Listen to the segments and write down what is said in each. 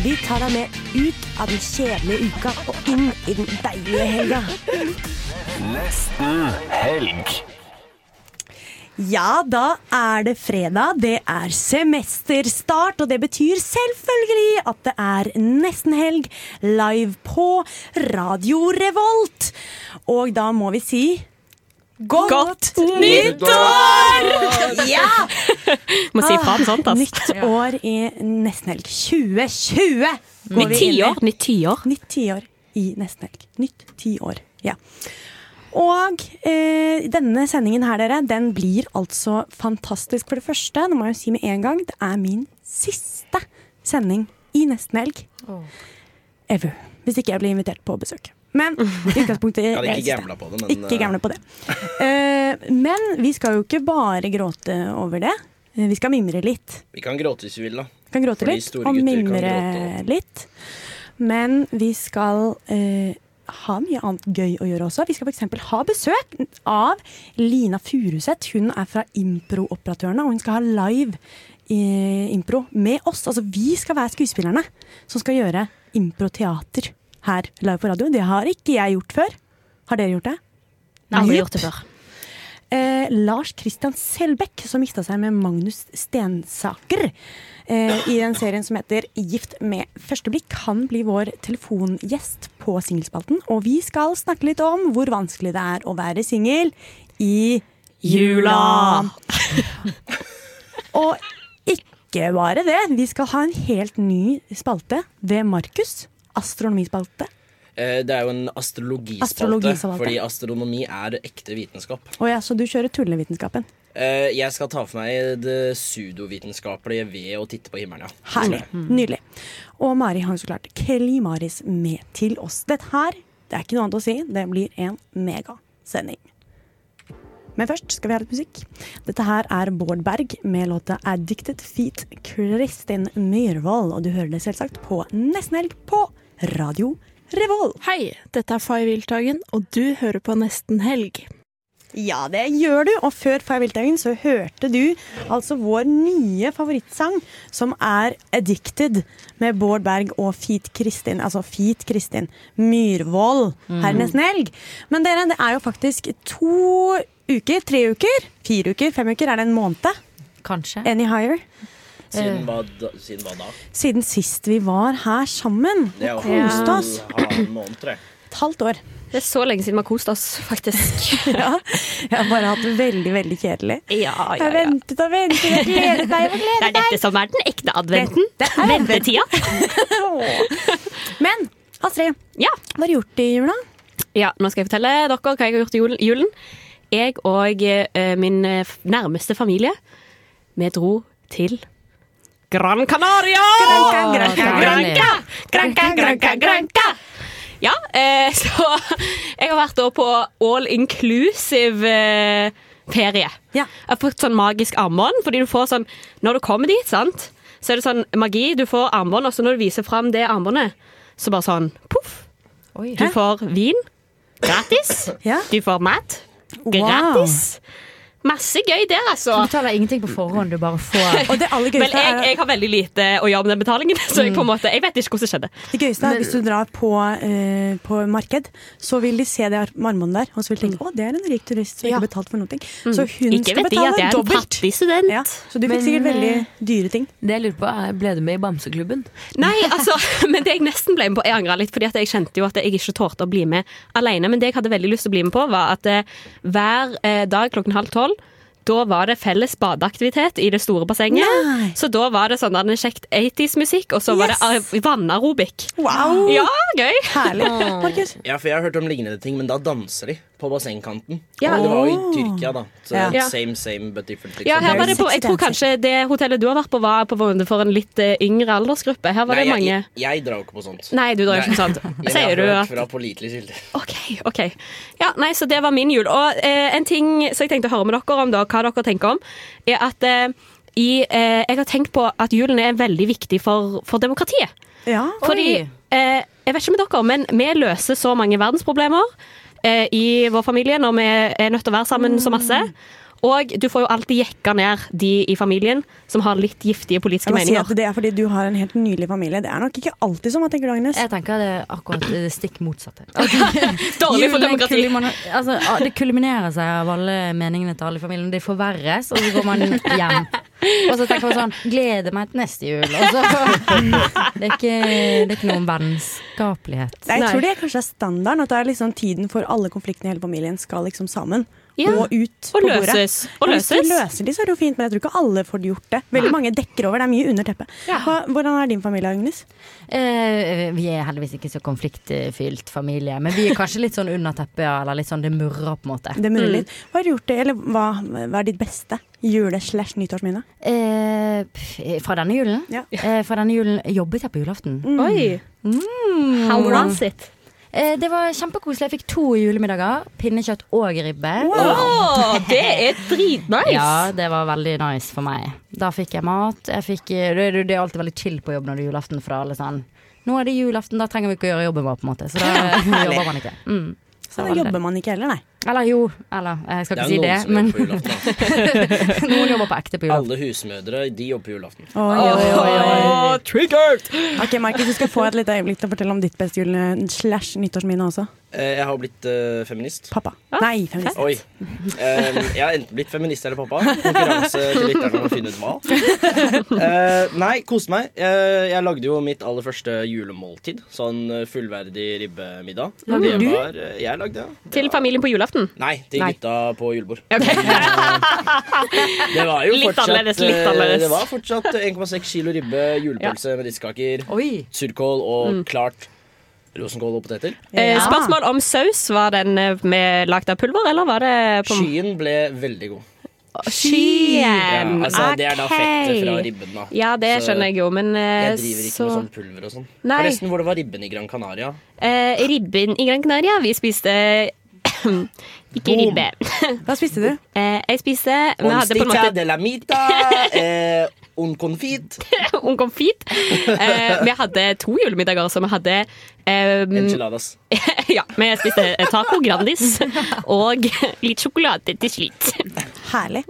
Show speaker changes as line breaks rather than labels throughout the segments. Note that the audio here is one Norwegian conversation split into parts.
Vi tar deg med ut av den kjedelige uka og inn i den deilige helga. Nesten helg. Ja, da er det fredag. Det er semesterstart, og det betyr selvfølgelig at det er nesten helg live på Radio Revolt. Og da må vi si Godt, nyttår! Ja!
Må si fra om sånt, altså.
Nytt år i nestenhelg. 2020 går
Nytt
vi inn i.
Nytt tiår.
Nytt tiår i nestenhelg. Nytt tiår, ja. Og eh, denne sendingen her, dere, den blir altså fantastisk. For det første, nå må jeg jo si med en gang, det er min siste sending i nestenhelg. Oh. Ever. Hvis ikke jeg blir invitert på besøk. Men i utgangspunktet er
ikke gambla på det, men
Ikke på det. Uh, men vi skal jo ikke bare gråte over det. Eh, Vi skal mimre litt.
vi kan gråte hvis vi vil, da.
Vi kan gråte
Fordi
litt og mimre
gråte
litt. Men vi skal uh, ha mye annet gøy å gjøre også. Vi skal f.eks. ha besøk av Lina Furuseth. Hun er fra Impro-operatørene, og hun skal ha live impro med oss. Altså vi skal være skuespillerne som skal gjøre improteater her live på radio. Det har ikke jeg gjort før. Har dere gjort det?
Nei,
Aldri
gjort det før.
Eh, Lars Christian Selbekk, som gifta seg med Magnus Stensaker eh, i den serien som heter Gift med første blikk. Han blir vår telefongjest på singelspalten, og vi skal snakke litt om hvor vanskelig det er å være singel i jula. og ikke bare det, vi skal ha en helt ny spalte ved Markus. Astronomispalte.
Eh, Det er jo en astrologispalte,
Astrologispalte.
fordi astronomi er ekte vitenskap.
Oh ja, så du kjører tullevitenskapen.
Eh, Jeg skal ta for meg det pseudovitenskapelige ved å titte på himmelen, ja.
Herlig. Nydelig. Og Mari har jo så klart Kelly Maris med til oss. Dette her, det er ikke noe annet å si, det blir en megasending. Men først skal vi ha litt musikk. Dette her er Bård Berg med låta 'Addicted Feet', Kristin Myhrvold. Og du hører det selvsagt på Nesten Helg på Radio Revolt.
Hei, dette er Fay Wiltagen, og du hører på Nesten Helg.
Ja, det gjør du. Og før Fay Wiltagen så hørte du altså vår nye favorittsang, som er 'Addicted' med Bård Berg og Feet Kristin, altså Feet Kristin Myhrvold her i Nesten Helg. Men dere, det er jo faktisk to uker, tre uker, fire uker, fem uker. Er det en måned?
Kanskje.
Any higher?
Siden hva, da, siden hva da?
Siden sist vi var her sammen og koste oss. Et halvt år.
Det er så lenge siden vi har kost oss, faktisk.
Ja, jeg har bare hatt det veldig, veldig kjedelig.
Ja,
Jeg har ventet og ventet, jeg gledet meg og
Det er dette som er den ekte adventen.
Er.
Ventetida.
Men Astrid,
Ja.
hva har du gjort i jula?
ja, nå skal jeg fortelle dere hva jeg har gjort i julen. julen. Jeg og eh, min eh, nærmeste familie, vi dro til Gran Canaria!
Granca, Granca,
Granca. Ja, eh, så jeg har vært på all inclusive eh, ferie.
Ja.
Jeg har fått sånn magisk armbånd, fordi du får sånn Når du kommer dit, sant, så er det sånn magi. Du får armbånd, og så når du viser fram det armbåndet, så bare sånn poff. Du får vin gratis.
Ja.
Du får mat
Wow.
Masse gøy der, altså.
Du betaler ingenting på forhånd, du bare får
Og det aller
Men jeg,
er,
jeg har veldig lite å gjøre med den betalingen, så jeg, på en måte, jeg vet ikke hvordan det skjedde.
det gøyeste er hvis du drar på, eh, på marked, så vil de se det marmoren der, og så vil de tenke å, det er en rik turist som ikke har betalt for noe. Så hun
Ikke
skal
vet de at
betale
er
dobbelt.
student.
Ja, så du fikk
Men,
sikkert veldig
eh,
dyre ting.
Det jeg lurer på er, Ble du med i Bamseklubben?
Nei, altså, men det jeg nesten ble med på Jeg angra litt, fordi at jeg kjente jo at jeg ikke torde å bli med alene. Men det jeg hadde veldig lyst til å bli med på, var at eh, hver eh, dag klokken halv tolv da var det felles badeaktivitet i det store bassenget.
Nei.
Så da var det sånn en kjekt 80s-musikk, og så var det
Yes.
eh, vannaerobikk.
Wow!
Ja, gøy!
Herlig.
Ja, for jeg har hørt om lignende ting, men da danser de på bassengkanten.
Ja.
Og det var jo i Tyrkia, da. Så
Ja.
Same, same, but different. Liksom.
Ja, her var det på, jeg tror kanskje det hotellet du har vært på, var på for en litt eh, yngre aldersgruppe. Her var
Nei,
det mange
jeg, jeg, drar jo ikke på sånt.
Nei, du drar jo ikke
på
sånt. Sier du at
fra pålitelige kilder.
OK. Ok Ja, nei, Så det var min jul. Og eh, en ting som jeg tenkte å høre med dere om, da, hva dere tenker om, er at eh, i, eh, jeg har tenkt på at julen er veldig viktig for, for demokratiet.
Ja.
Fordi eh, Jeg vet ikke med dere, men vi løser så mange verdensproblemer eh, i vår familie når vi er nødt til å være sammen så masse. Og du får jo alltid jekka ned de i familien som har litt giftige politiske
må si at Det er fordi du har en helt nydelig familie. Det er nok ikke alltid sånn. Tenker du, Agnes?
Jeg tenker det er akkurat det stikk motsatte.
Dårlig for demokrati.
Altså, det kulminerer seg av alle meningene til alle i familien. Det forverres, og så går man hjem. Og så tenker man sånn Gleder meg til neste jul. Og så, det, er ikke, det er ikke noen vennskapelighet.
Nei, jeg tror det kanskje er standarden. At det er liksom tiden for alle konfliktene i hele familien skal liksom sammen.
Ja.
Og ut
Og
på bordet.
Og
Ja, hvis du løser de, så er det jo fint, men jeg tror ikke alle får gjort det. Veldig mange dekker over. Det er mye under teppet. Hva, hvordan er din familie, Agnes?
Eh, vi er heldigvis ikke så konfliktfylt familie, men vi er kanskje litt sånn under teppet, ja, eller litt sånn det murrer, på en måte.
Det murrer
Mm.
litt. Hva har du gjort det, eller hva, hva er ditt beste jule-slash-nyttårsminne?
Eh, fra denne julen?
Ja.
Eh, fra denne julen jobbet jeg på julaften.
Oi.
Mm.
How was it?
Eh, det var kjempekoselig. Jeg fikk to julemiddager. Pinnekjøtt og ribbe.
Å, det er dritnice!
Ja, det var veldig nice for meg. Da fikk jeg mat. Jeg fikk, eh, det, det- er alltid veldig chill på jobb når det er julaften, for alle sånn Nå er det julaften, da trenger vi ikke å gjøre jobben vår, på en måte. Så da jobber man ikke. Mm.
Så
Så
da jobber man ikke heller, nei.
Eller jo, eller jeg skal
Det
ikke si det, men noen jobber på ekte på julaften.
Alle husmødre de jobber på julaften.
Oi, oi, oi, oi.
Triggered!
Ok, Markus, du skal få et lite øyeblikk til å fortelle om ditt beste jule-slash-nyttårsminne også.
Eh, Jeg har blitt eh, feminist.
Pappa. Nei, feminist.
Oi. Eh, jeg har enten blitt feminist eller pappa. Konkurranse til lytterne om å finne ut hva. Eh, nei, koste meg. Eh, jeg lagde jo mitt aller første julemåltid. Sånn eh, fullverdig ribbemiddag.
Lagde
Det
du?
var, eh, jeg lagde. Det
Til familien på julaften.
Nei, til
Nei.
gutta på julebord.
Okay.
Det var jo
Litt
fortsatt
annerledes, litt
eh,
annerledes.
Det var fortsatt 1,6 kilo ribbe, julepølse med diskaker, surkål og
Mm.
klart rosenkål og poteter.
Eh, spørsmål om saus. Var den eh, med lagd av pulver, eller var det på
Skyen ble veldig god.
skyen?
Ja, altså, det er da fettet fra ribben, da.
Ja, det
Så
skjønner jeg jo, men uh,
Jeg driver ikke
så
med sånn pulver og sånn. Forresten, hvor det var ribben i Gran Canaria.
eh, Ribben i Gran Canaria. Vi spiste ikke
Boom.
ribbe.
Hva spiste du?
Eh, jeg spiste Vi
Un
hadde på en måte
de la mita, eh, un confit,
un confit. Eh, vi hadde to julemiddager, så vi hadde eh,
enchiladas.
Ja, vi spiste taco Grandis og litt sjokolade til slutt.
Herlig.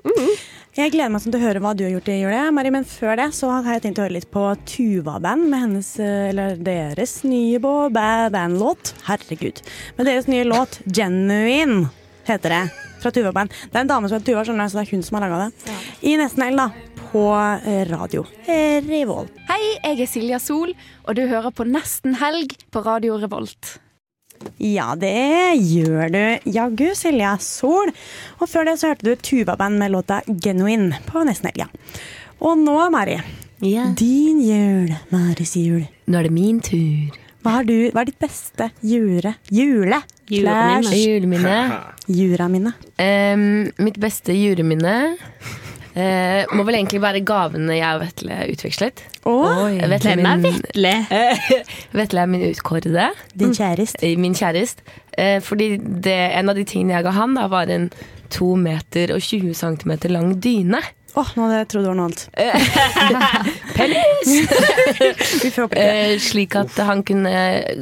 Jeg gleder meg sånn til å høre hva du har gjort i jula, Mari, men før det så har jeg tenkt å høre litt på Tuva-band med hennes, eh, eller deres nye bandlåt. Herregud. Med deres nye låt, 'Genuine', heter det. Fra Tuva-band. Det er en dame som heter Tuva, skjønner så det er hun som har laga det. I nesten helg, da. På eh, radio. Revolt.
Hei, jeg er Silja Sol, og du hører på Nesten helg på Radio Revolt.
Ja, det gjør du. Jaggu, Silja Sol. Og før det så hørte du Tuva-band med låta 'Genuine' på nesten helga. Og nå, Mari. Din jul, Maris jul.
Nå er det min tur.
Hva, har du, hva er ditt beste jule? Jule?
Juleminne.
Juleminne.
juraminne.
Um, mitt beste juleminne eh, må vel egentlig være gavene jeg og Vetle utvekslet.
Oh,
Vetle
Hvem er
min,
Vetle?
Vetle er min utkårede.
din kjæreste.
eh, Min kjæreste. Eh, fordi det, en av de tingene jeg ga han, da, var en to meter og 20 centimeter lang dyne.
Åh, nå hadde jeg trodd det var noe annet. Vi får håpe det.
Eh, slik at han kunne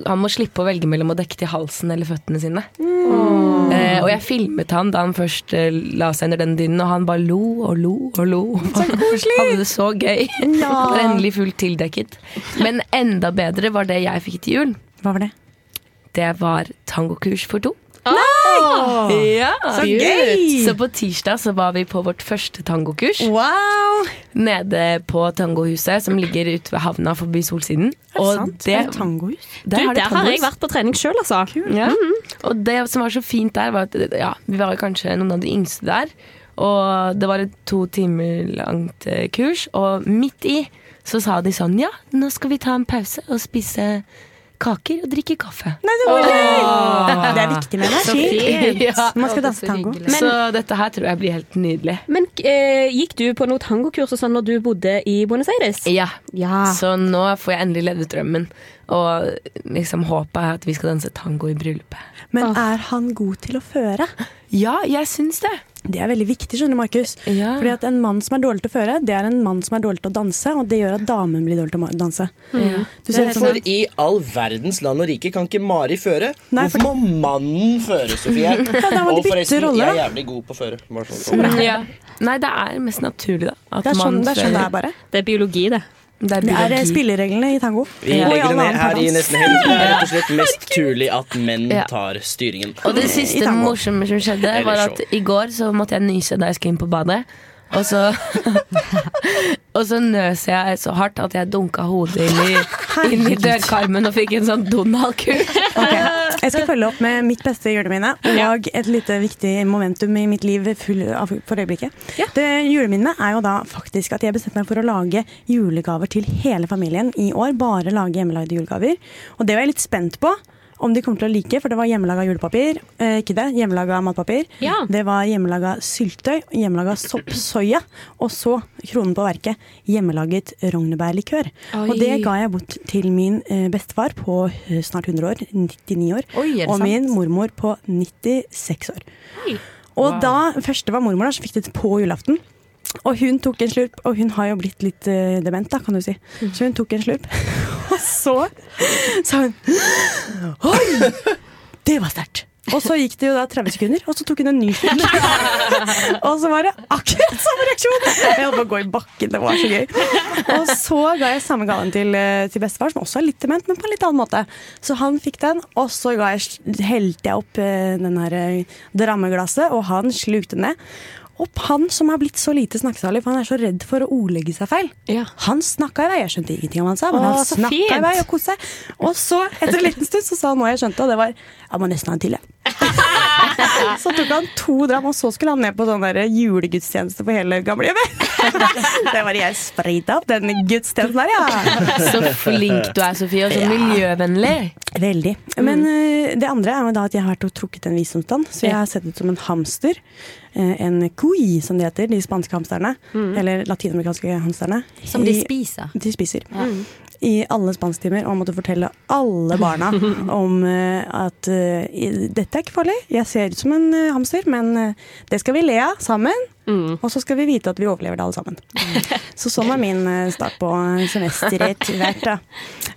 Han må slippe å velge mellom å dekke til halsen eller føttene sine. Eh, og jeg filmet han da han først eh, la seg under den dynen, og han bare lo og lo og lo. Så koselig! Hadde det så gøy. Var endelig fullt tildekket. Men enda bedre var det jeg fikk til jul.
Hva var det?
Det var tangokurs for to.
Åh!
Ja.
Så gøy!
Så på tirsdag så var vi på vårt første tangokurs.
Wow!
Nede på tangohuset som ligger ute ved havna forbi Solsiden.
Er det sant?
det,
er det tangohus?
Du,
der har de
der har jeg vært på trening sjøl, altså.
Ja. Og det som var så fint der, var at ja, vi var kanskje noen av de yngste der. Og det var et to timer langt eh, kurs, og midt i så sa de sånn Ja, nå skal vi ta en pause og spise kaker og drikke kaffe.
Nei, det var! Det er viktig med
Så
energi.
Ja.
Man skal danse tango.
Men,
Så dette her tror jeg blir helt nydelig.
Men eh, gikk du på noe tangokurs og sånn når du bodde i Buenos Aires?
Ja,
Ja.
Så nå får jeg endelig levd drømmen. Og liksom håpet er at vi skal danse tango i bryllupet.
Men er han god til å føre?
Ja, jeg syns det.
Det er veldig viktig, skjønner Markus.
Ja.
Fordi at En mann som er dårlig til å føre, det er en mann som er dårlig til å danse. Og det gjør at damen blir dårlig til å danse.
Ja.
Hvorfor
sånn,
i all verdens land og rike kan ikke Mari føre?
Nei,
Hvorfor må mannen føre, Sofie?
ja,
Og forresten,
rolle,
jeg er jævlig god på å føre. Sånn.
Ja. Nei, det er mest naturlig, da. At
det er sånn
man
det er, sånn det er bare.
Det er biologi, det.
Det er
Det spillereglene i tango.
Vi legger det ned her i nesten helg. Det er rett og slett mest turlig at menn tar styringen.
Og det siste morsomme som skjedde, var at i går så måtte jeg nyse da jeg skulle inn på badet. Og så, og så nøs jeg så hardt at jeg dunka hodet inn i, inn i dørkarmen og fikk en sånn Donald-kuk.
Okay. Jeg skal følge opp med mitt beste juleminne og et lite viktig momentum i mitt liv full av, for øyeblikket. Det Juleminnet er jo da faktisk at jeg bestemte meg for å lage julegaver til hele familien i år. Bare lage hjemmelagde julegaver. Og det var jeg litt spent på. Om de kommer til å like, for det var hjemmelaga julepapir. Eh, ikke det, hjemmelaga matpapir.
Ja.
Det var hjemmelaga syltetøy, hjemmelaga soppsoya. Og så, kronen på verket, hjemmelaget rognebærlikør. Og det ga jeg bort til min eh, bestefar på eh, snart 100 år, 99 år.
Oi,
og
sant?
min mormor på 96 år. Og da første var mormor, da, så fikk de det på julaften. Og hun tok en slurp, og hun har jo blitt litt uh, dement, da, kan du si. Så hun tok en slurp, og så sa hun Oi! Det var sterkt. Og så gikk det jo da 30 sekunder, og så tok hun en ny slurp. og så var det akkurat samme reaksjon! Jeg holdt på å gå i bakken, det var så gøy. Og så ga jeg samme gaven til, eh, til bestefar, som også er litt dement, men på en litt annen måte. Så han fikk den, og så ga jeg, helte jeg opp eh, den her drammeglasset, og han slukte den ned. Og han som har blitt så lite snakkesalig, for han er så redd for å ordlegge seg feil.
Ja.
Han snakka i vei. Jeg skjønte ingenting om han sa, men
Å,
han snakka i vei og koste seg. Og så, etter en liten stund, så sa han noe jeg skjønte, og det var Jeg må nesten ha en til, jeg. Så tok han to dram, og så skulle han ned på sånn der julegudstjeneste på hele gamlehjemmet. Det var jeg sprayt opp, den gudstjenesten her, ja.
Så flink du er, Sofie, og så miljøvennlig.
Veldig. Men mm. det andre er jo da at jeg har vært og trukket en visdomstann. Så jeg har sett ut som en hamster. Eh, en cui, som de heter. De spanske hamsterne. Eller latinamerikanske hamsterne.
Som de
I-
spiser.
De spiser. I alle spansktimer og måtte fortelle alle barna om eh, at eh, dette er ikke farlig. Jeg ser ut som en hamster, men det skal vi le av sammen. Og så skal vi vite at vi overlever det alle sammen. Så sånn var min eh, start på semesteret hvert. da.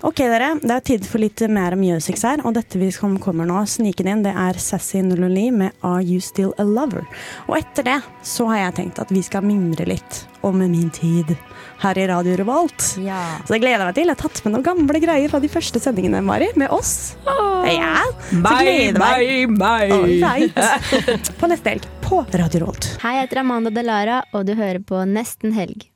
Ok, dere. Det er tid for litt mer music her. Og dette vi som kommer nå, snikende inn, det er Sassy Nulloli med Are You Still A Lover? Og etter det så har jeg tenkt at vi skal mimre litt om min tid her i Radio Revolt.
Ja.
Så det gleder jeg meg til. Jeg har tatt med noen gamle greier fra de første sendingene, Mari, med oss. Ja, så gleder jeg meg. Alright. På neste helg på Radio Rolt.
Hei, jeg heter Amanda Delara, og du hører på Nesten helg.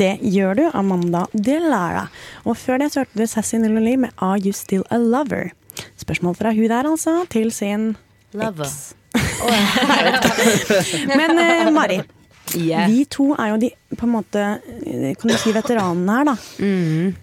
Det gjør du, Amanda Delara. Og før det så hørte du Sassy Nulloli med Are You Still A Lover? Spørsmål fra hun der, altså, til sin
Lover.
eks. Men eh, Mari,
Yeah.
vi to er jo de på en måte eh, kan du si veteranene her, da.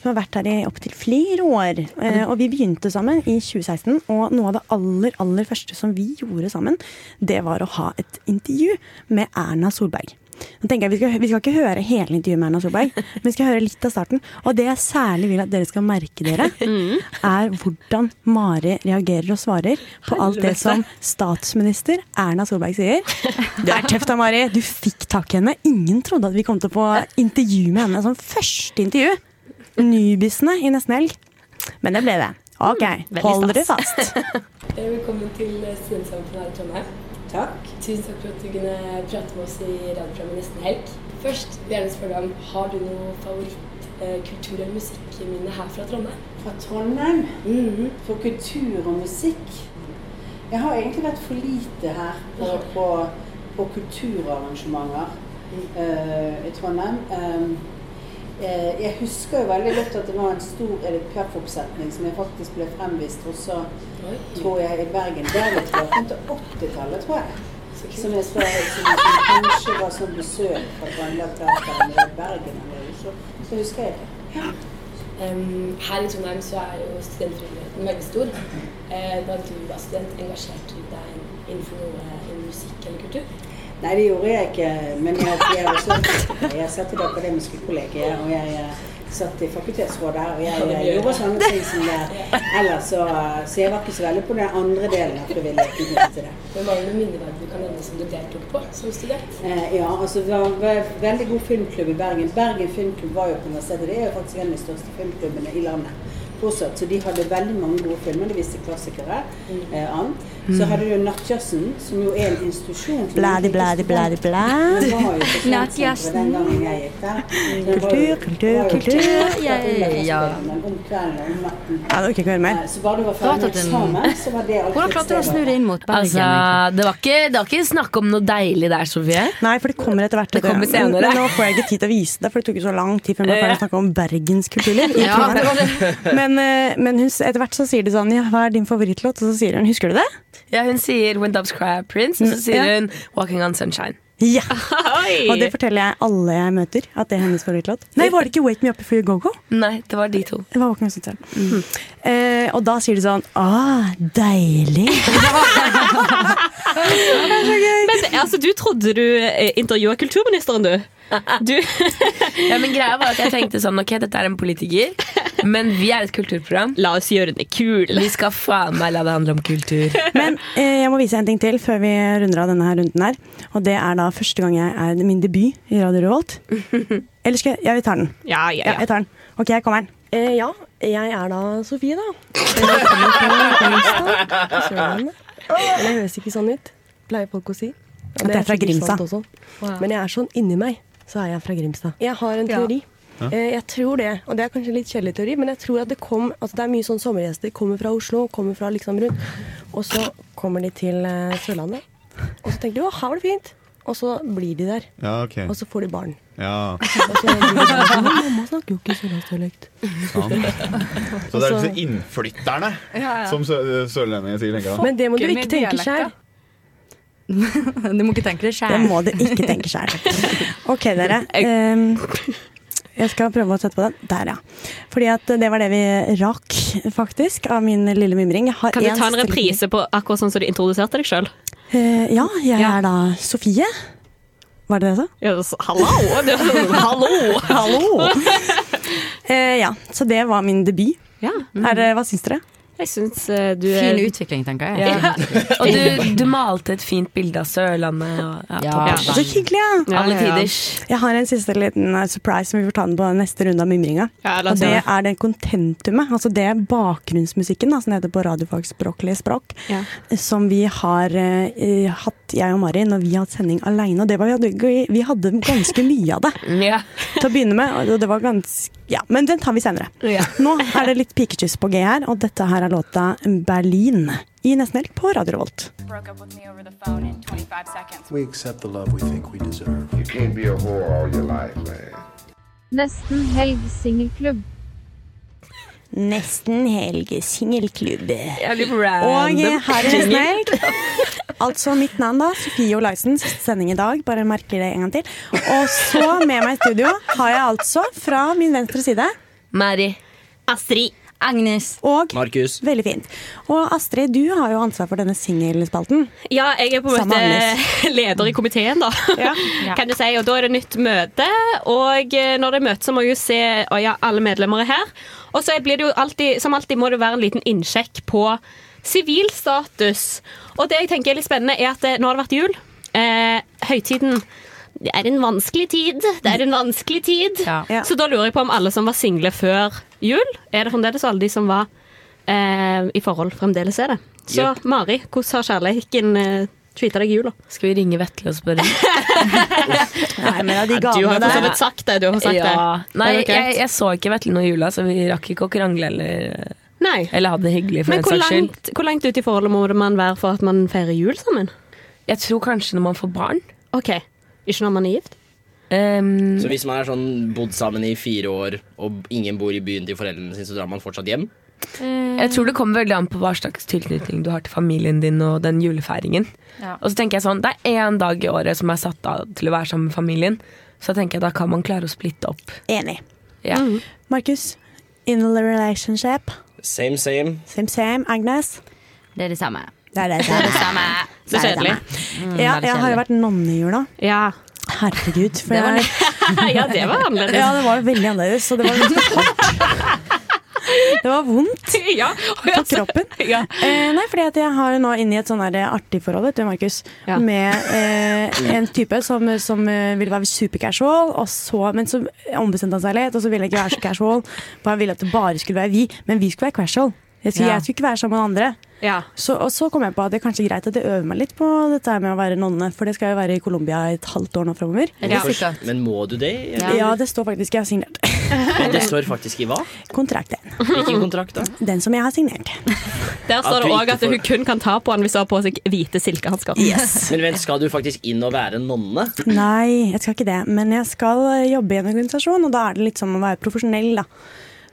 Som har vært her i opptil flere år. Eh, og vi begynte sammen i 2016, og noe av det aller, aller første som vi gjorde sammen, det var å ha et intervju med Erna Solberg. Nå tenker jeg Vi skal, vi skal ikke høre hele intervjuet med Erna Solberg, men vi skal høre litt av starten. Og det jeg særlig vil at dere skal merke dere, er hvordan Mari reagerer og svarer på alt det som statsminister Erna Solberg sier. Det er tøft da, Mari. Du fikk tak i henne. Ingen trodde at vi kom til å få intervju med henne som første intervju. Nybisene i nesten helg. Men det ble det. Ok, hold dere fast.
Velkommen til Studentsamfunnet her i Trondheim. Takk. Tusen takk for at du kunne prate med oss i radioprogrammet Nesten Helg. Først vil jeg gjerne spørre deg om har du noe favorittkultur- eller musikkminne her fra Trondheim?
Fra Trondheim? For kultur og musikk? Jeg har egentlig vært for lite her på, på, på kulturarrangementer eh, i Trondheim. Um, eh, jeg husker jo veldig godt at det var en stor Edith Piaf-oppsetning som jeg faktisk ble fremvist også, tror jeg, i Bergen. Der var tilbake til 80-tallet, tror jeg. Som jeg så, som, som kanskje var sånn besøk fra Teater i Bergen eller Oslo. Så husker jeg ikke. Ja.
Em, her i Trondheim så er jo studentfriheten veldig stor. Eh, da du var student, engasjerte du deg innenfor noe innen musikk eller kultur?
Nei, det gjorde jeg ikke. Men jeg, jeg, også, jeg satt i det akademiske kollegiet, og jeg satt i fakultetsrådet her. Og jeg, jeg gjorde sånne ting som det ellers, så, så jeg var ikke så veldig på den andre delen av frivilligheten. knyttet til det.
Men var det noe minneverdig du kan nevne som du deltok på som student?
Eh, ja, altså det var en veldig god filmklubb i Bergen. Bergen filmklubb var jo på universitetet. Det er jo faktisk en av de største filmklubbene i landet. Fortsatt, så de hadde veldig mange gode filmer. De viste klassikere eh, an. Så hadde du Nattjazzen, som jo er en institusjon.
Bladi, bladi, bladi.
Den var
Kultur, kultur, kultur. Ja.
om om.
Ja, det orker ikke høre mer.
Så bare du var ferdig med eksamen, så var det
Hvordan klarte du å snu det inn mot Bergen?
Altså, det var, ikke, det var ikke snakk om noe deilig der, Sofie.
Nei, for det kommer etter hvert.
Det kommer. Senere.
men nå får jeg ikke tid til å vise det, for det tok jo så lang tid før vi var ferdig å snakke om Bergens kulturliv.
Ja,
Trondheim.
det var det.
Men, eh, men hun, etter hvert så sier de sånn Ja, hva er din favorittlåt? Og så sier hun Husker du det?
Ja, hun sier When Doves Cry Prince, og så sier
Ja.
hun Walking on Sunshine.
Ja!
Oi.
Og det forteller jeg alle jeg møter, at det er hennes favorittlåt. Nei, var det ikke Wake Me Up Before You Go Go?
Nei, det var de to.
Det var Walking on Sunshine. Eh, og da sier de sånn Ah, deilig. det er så gøy.
Men altså, du trodde du eh, intervjua kulturministeren, du? Du
Ja, men greia var at jeg tenkte sånn Ok, dette er en politiker, men vi er et kulturprogram.
La oss gjøre det kul.
Vi skal faen meg la det handle om kultur.
Men eh, jeg må vise en ting til før vi runder av denne her runden her. Og det er da første gang jeg er min debut i Radio Revolt. Eller skal jeg Ja, vi tar den.
Ja, ja,
Ja,
ja.
jeg tar den. Ok, jeg kommer den.
Eh, ja, jeg er da Sofie, da. Det høres ikke sånn ut, pleier folk å si. Og
At det er fra Grimstad.
Men jeg er sånn inni meg, så er jeg fra Grimstad. Jeg har en teori.
Ja.
Eh, jeg tror det, og det er kanskje litt kjedelig teori, men jeg tror at det kom Altså det er mye sånn sommergjester. Kommer fra Oslo, kommer fra liksom rundt. Og så kommer de til eh, Sørlandet. Og så tenker de å, her var det fint. Og så blir de der.
Ja, okay.
Og så får de barn.
Ja,
Og så blir de sånn, «Men Mamma snakker jo ikke sørlandsdialekt.
Så det er disse innflytterne, som sø sørlendinger sier.
Men det må du ikke tenke sjøl.
Du må ikke tenke det
Det må du ikke tenke sjæl. Ok, dere. Um, jeg skal prøve å sette på den. Der, ja. Fordi at det var det vi rakk, faktisk, av min lille mimring. Har
Kan du ta en reprise på akkurat sånn som du introduserte deg sjøl?
Uh, ja, jeg
Ja.
er da Sofie. Var det det jeg sa?
hallo! Hallo!
Hallo! Uh, ja, så det var min debut.
Ja,
Er, det- hva syns dere?
Jeg syns eh, du
Fin
er
utvikling, tenker jeg.
Ja. Og du, du malte et fint bilde av Sørlandet. Og, ja,
Ja.
Så hyggelig, ja!
Ja,
Alle
ja, ja.
tiders.
Jeg har en siste liten eh, surprise som vi får ta den på neste runde av mimringa.
Ja,
Og det er det kontentumet, altså det er bakgrunnsmusikken da, som heter på radiofagsspråklig språk,
Ja.
som vi har uh, hatt, jeg og Mari, når vi har hatt sending alene. Og det var, vi, hadde, vi hadde ganske mye av det
Ja.
til å begynne med. Og det var ganske, ja, Men den tar vi senere.
Ja.
Nå er det litt pikekyss på G her, og dette her er låta Berlin i Nesten Helg på Radio Revolt.
Nesten helg singelklubb.
Nesten Helg singelklubb. Og
random.
her Nesten Altså mitt navn, da. Sofie Olaisen. Siste sending i dag. Bare merker det en gang til. Og så med meg i studio har jeg altså fra min venstre side
Mari.
Astrid.
Agnes.
og
Markus.
Veldig fint. Og Astrid, du har jo ansvar for denne singelspalten.
Ja, jeg er på en måte leder i komiteen, da. Kan du si, og Da er det nytt møte, og eh, når det er møte, så må jeg jo se å ja, alle medlemmer er her. Og så blir det jo alltid, som alltid må det være en liten innsjekk på sivilstatus. Og det jeg tenker er litt spennende, er at eh, nå har det vært jul. Eh, høytiden det er en vanskelig tid. Det er en vanskelig tid.
Ja.
Ja.
Så da lurer jeg på om alle som var single før jul, er det fremdeles alle de som var eh, i forhold, fremdeles er det. Så
yep.
Mari, hvordan har kjærligheten eh, tweeta deg i jula?
Skal vi ringe Vetle og spørre?
Nei, men ja, de
Du har for så vidt sagt det. Du har sagt
ja.
det.
Nei, jeg, jeg så ikke Vetle noe i jula, så vi rakk ikke å krangle eller,
Nei.
eller ha det hyggelig. for
Men
den saks skyld.
Men hvor langt ut i forholdet må man være for at man feirer jul sammen?
Jeg tror kanskje når man får barn.
OK. Ikke når man er gift?
Um,
Så hvis man er sånn bodd sammen i fire år, og ingen bor i byen til foreldrene sine, så drar man fortsatt hjem?
jeg tror det kommer veldig an på hva slags tilknytning du har til familien din og den julefeiringen.
Ja.
Og så tenker jeg sånn, Det er én dag i året som er satt av til å være sammen med familien. Så tenker jeg da kan man klare å splitte opp.
Enig.
Ja.
Mm.
Markus, In a relationship.
Same, same.
Same, same. Agnes?
Det er det samme.
Det er det,
Det er det samme.
Er
kjedelig.
Mm,
ja, jeg har jo vært nonne i jula.
Ja.
Herregud. For
Det var
jeg,
ja, det var annerledes.
ja, det var veldig annerledes, så det var litt hardt. Det var vondt
ja.
på kroppen.
Ja.
Eh, nei, fordi jeg har nå inne i et sånn artig forhold, vet du, Markus,
Ja.
med eh, en type som, som eh, ville være supercasual, så, men så ombestemte han seg litt, og så ville jeg ikke være så casual. For han ville at det bare skulle være vi, men vi skulle være casual. Jeg skulle, jeg skulle ikke være sammen med andre.
Ja.
Så, og så kom jeg på at det er kanskje greit at jeg øver meg litt på dette med å være nonne, for det skal jeg være i Colombia et halvt år nå framover.
Er
Ja.
Men må du det?
Ja. Det står faktisk jeg har signert.
Og det står faktisk i hva?
Kontrakten.
Hvilken kontrakt, da?
Den som jeg har signert.
Der står det òg at hun kun kan ta på han hvis hun har på seg hvite silkehansker.
Men vent, skal du faktisk inn og være nonne?
Nei, jeg skal ikke det. Men jeg skal eh, jobbe i en organisasjon, og da er det litt som å være profesjonell, da.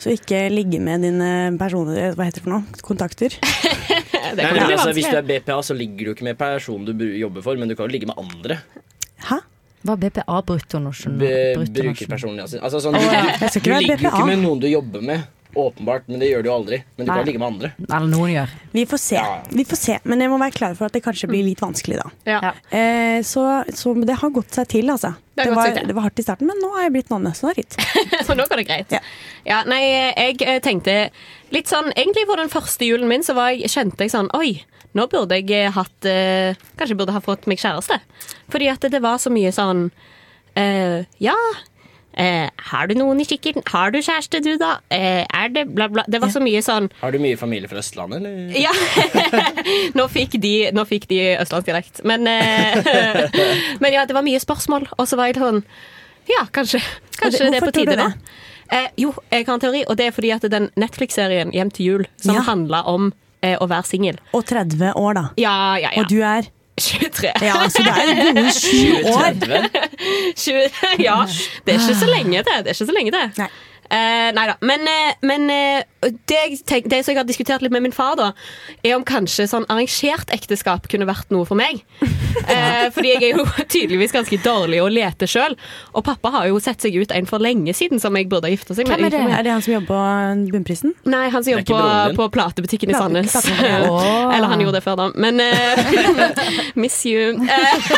Så ikke ligge med dine personer, hva heter det for noe, kontakter.
Det
Nei,
kan
men
bli
altså, hvis du er BPA, så ligger du ikke med personen du jobber for, men du kan jo ligge med andre.
Hæ?
Hva er BPA? Bruttonasjon?
Be
bruttonasjon.
brukerpersonlig assistent. Altså, sånn, du, du, du,
du
ligger jo ikke med noen du jobber med, åpenbart, men det gjør du jo aldri. Men du
Nei.
kan ligge med andre.
Eller noen gjør.
Vi får se. Vi får se. Men jeg må være klar for at det kanskje blir litt vanskelig, da.
Ja.
Eh, så, så det har gått seg til, altså.
Det
Det, var,
seg til.
det var hardt i starten, men nå har jeg blitt nonne, så det er fint.
Så nå går det greit.
Ja.
Ja, nei, jeg eh, tenkte litt sånn Egentlig på den første julen min så var jeg, kjente jeg sånn Oi, nå burde jeg eh, hatt eh, Kanskje jeg burde ha fått meg kjæreste. Fordi at det var så mye sånn eh, Ja. Eh, har du noen i kikken? Har du kjæreste, du, da? Eh, er det bla, bla? Det var så mye sånn
Har du mye familie fra Østlandet, eller?
Ja. nå, fikk de, nå fikk de østlandsdialekt. Men, eh, men ja, det var mye spørsmål, og så var jeg sånn Ja, kanskje, kanskje det er på tide nå. Eh, jo, jeg har en teori, og det er fordi at den Netflix-serien Hjem til jul, som
Ja.
handla om eh, å være singel
Og 30 år, da.
Ja, ja, ja.
Og du er
23.
Ja, så det er gode sju år.
20, ja, det er ikke så lenge det. Det er ikke så lenge det.
Nei.
Eh, nei da. Men, eh, men eh, det, jeg tenk, det som jeg har diskutert litt med min far, da, er om kanskje sånn arrangert ekteskap kunne vært noe for meg. Eh, fordi jeg er jo tydeligvis ganske dårlig å lete sjøl. Og pappa har jo sett seg ut en for lenge siden som jeg burde ha gifta seg med.
Hvem er det? Er det han som jobber på Bunnprisen?
Nei, han som
er
jobber på, på platebutikken i Sandnes.
plate-
Åh.
Eller han gjorde det før, da. Men eh, Miss you. Eh,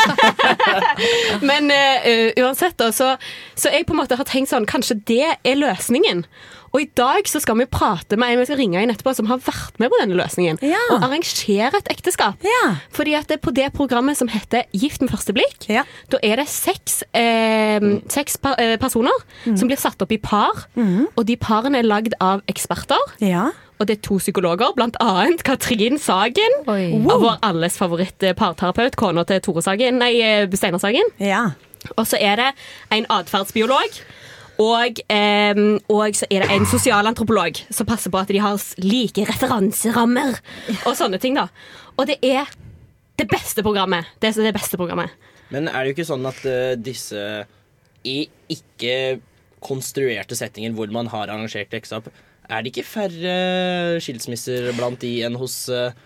Men uh, uansett, da, så, så jeg på en måte har tenkt sånn Kanskje det er løsningen. Og i dag så skal vi prate med en vi skal ringe inn etterpå som har vært med på denne løsningen.
Ja.
Og arrangere et ekteskap.
Ja.
Fordi at det er på det programmet som heter Gift med første blikk,
Ja.
da er det seks, eh, seks pa eh, personer som blir satt opp i par. Og de parene er lagd av eksperter.
Ja.
Og det er to psykologer, blant annet Katrin Sagen. Wow. Vår alles favoritt-parterapeut, kona til Tore Sagen, nei, eh, Steinar Sagen.
ja.
Og så er det en atferdsbiolog. Og, eh, og så er det en sosialantropolog som passer på at de har like referanserammer. Og sånne ting, da. Og det er det beste programmet. Det er det beste programmet.
Men er det jo ikke sånn at uh, disse i ikke konstruerte settinger hvor man har arrangert ekteskap, er det ikke færre skilsmisser blant de enn hos eh,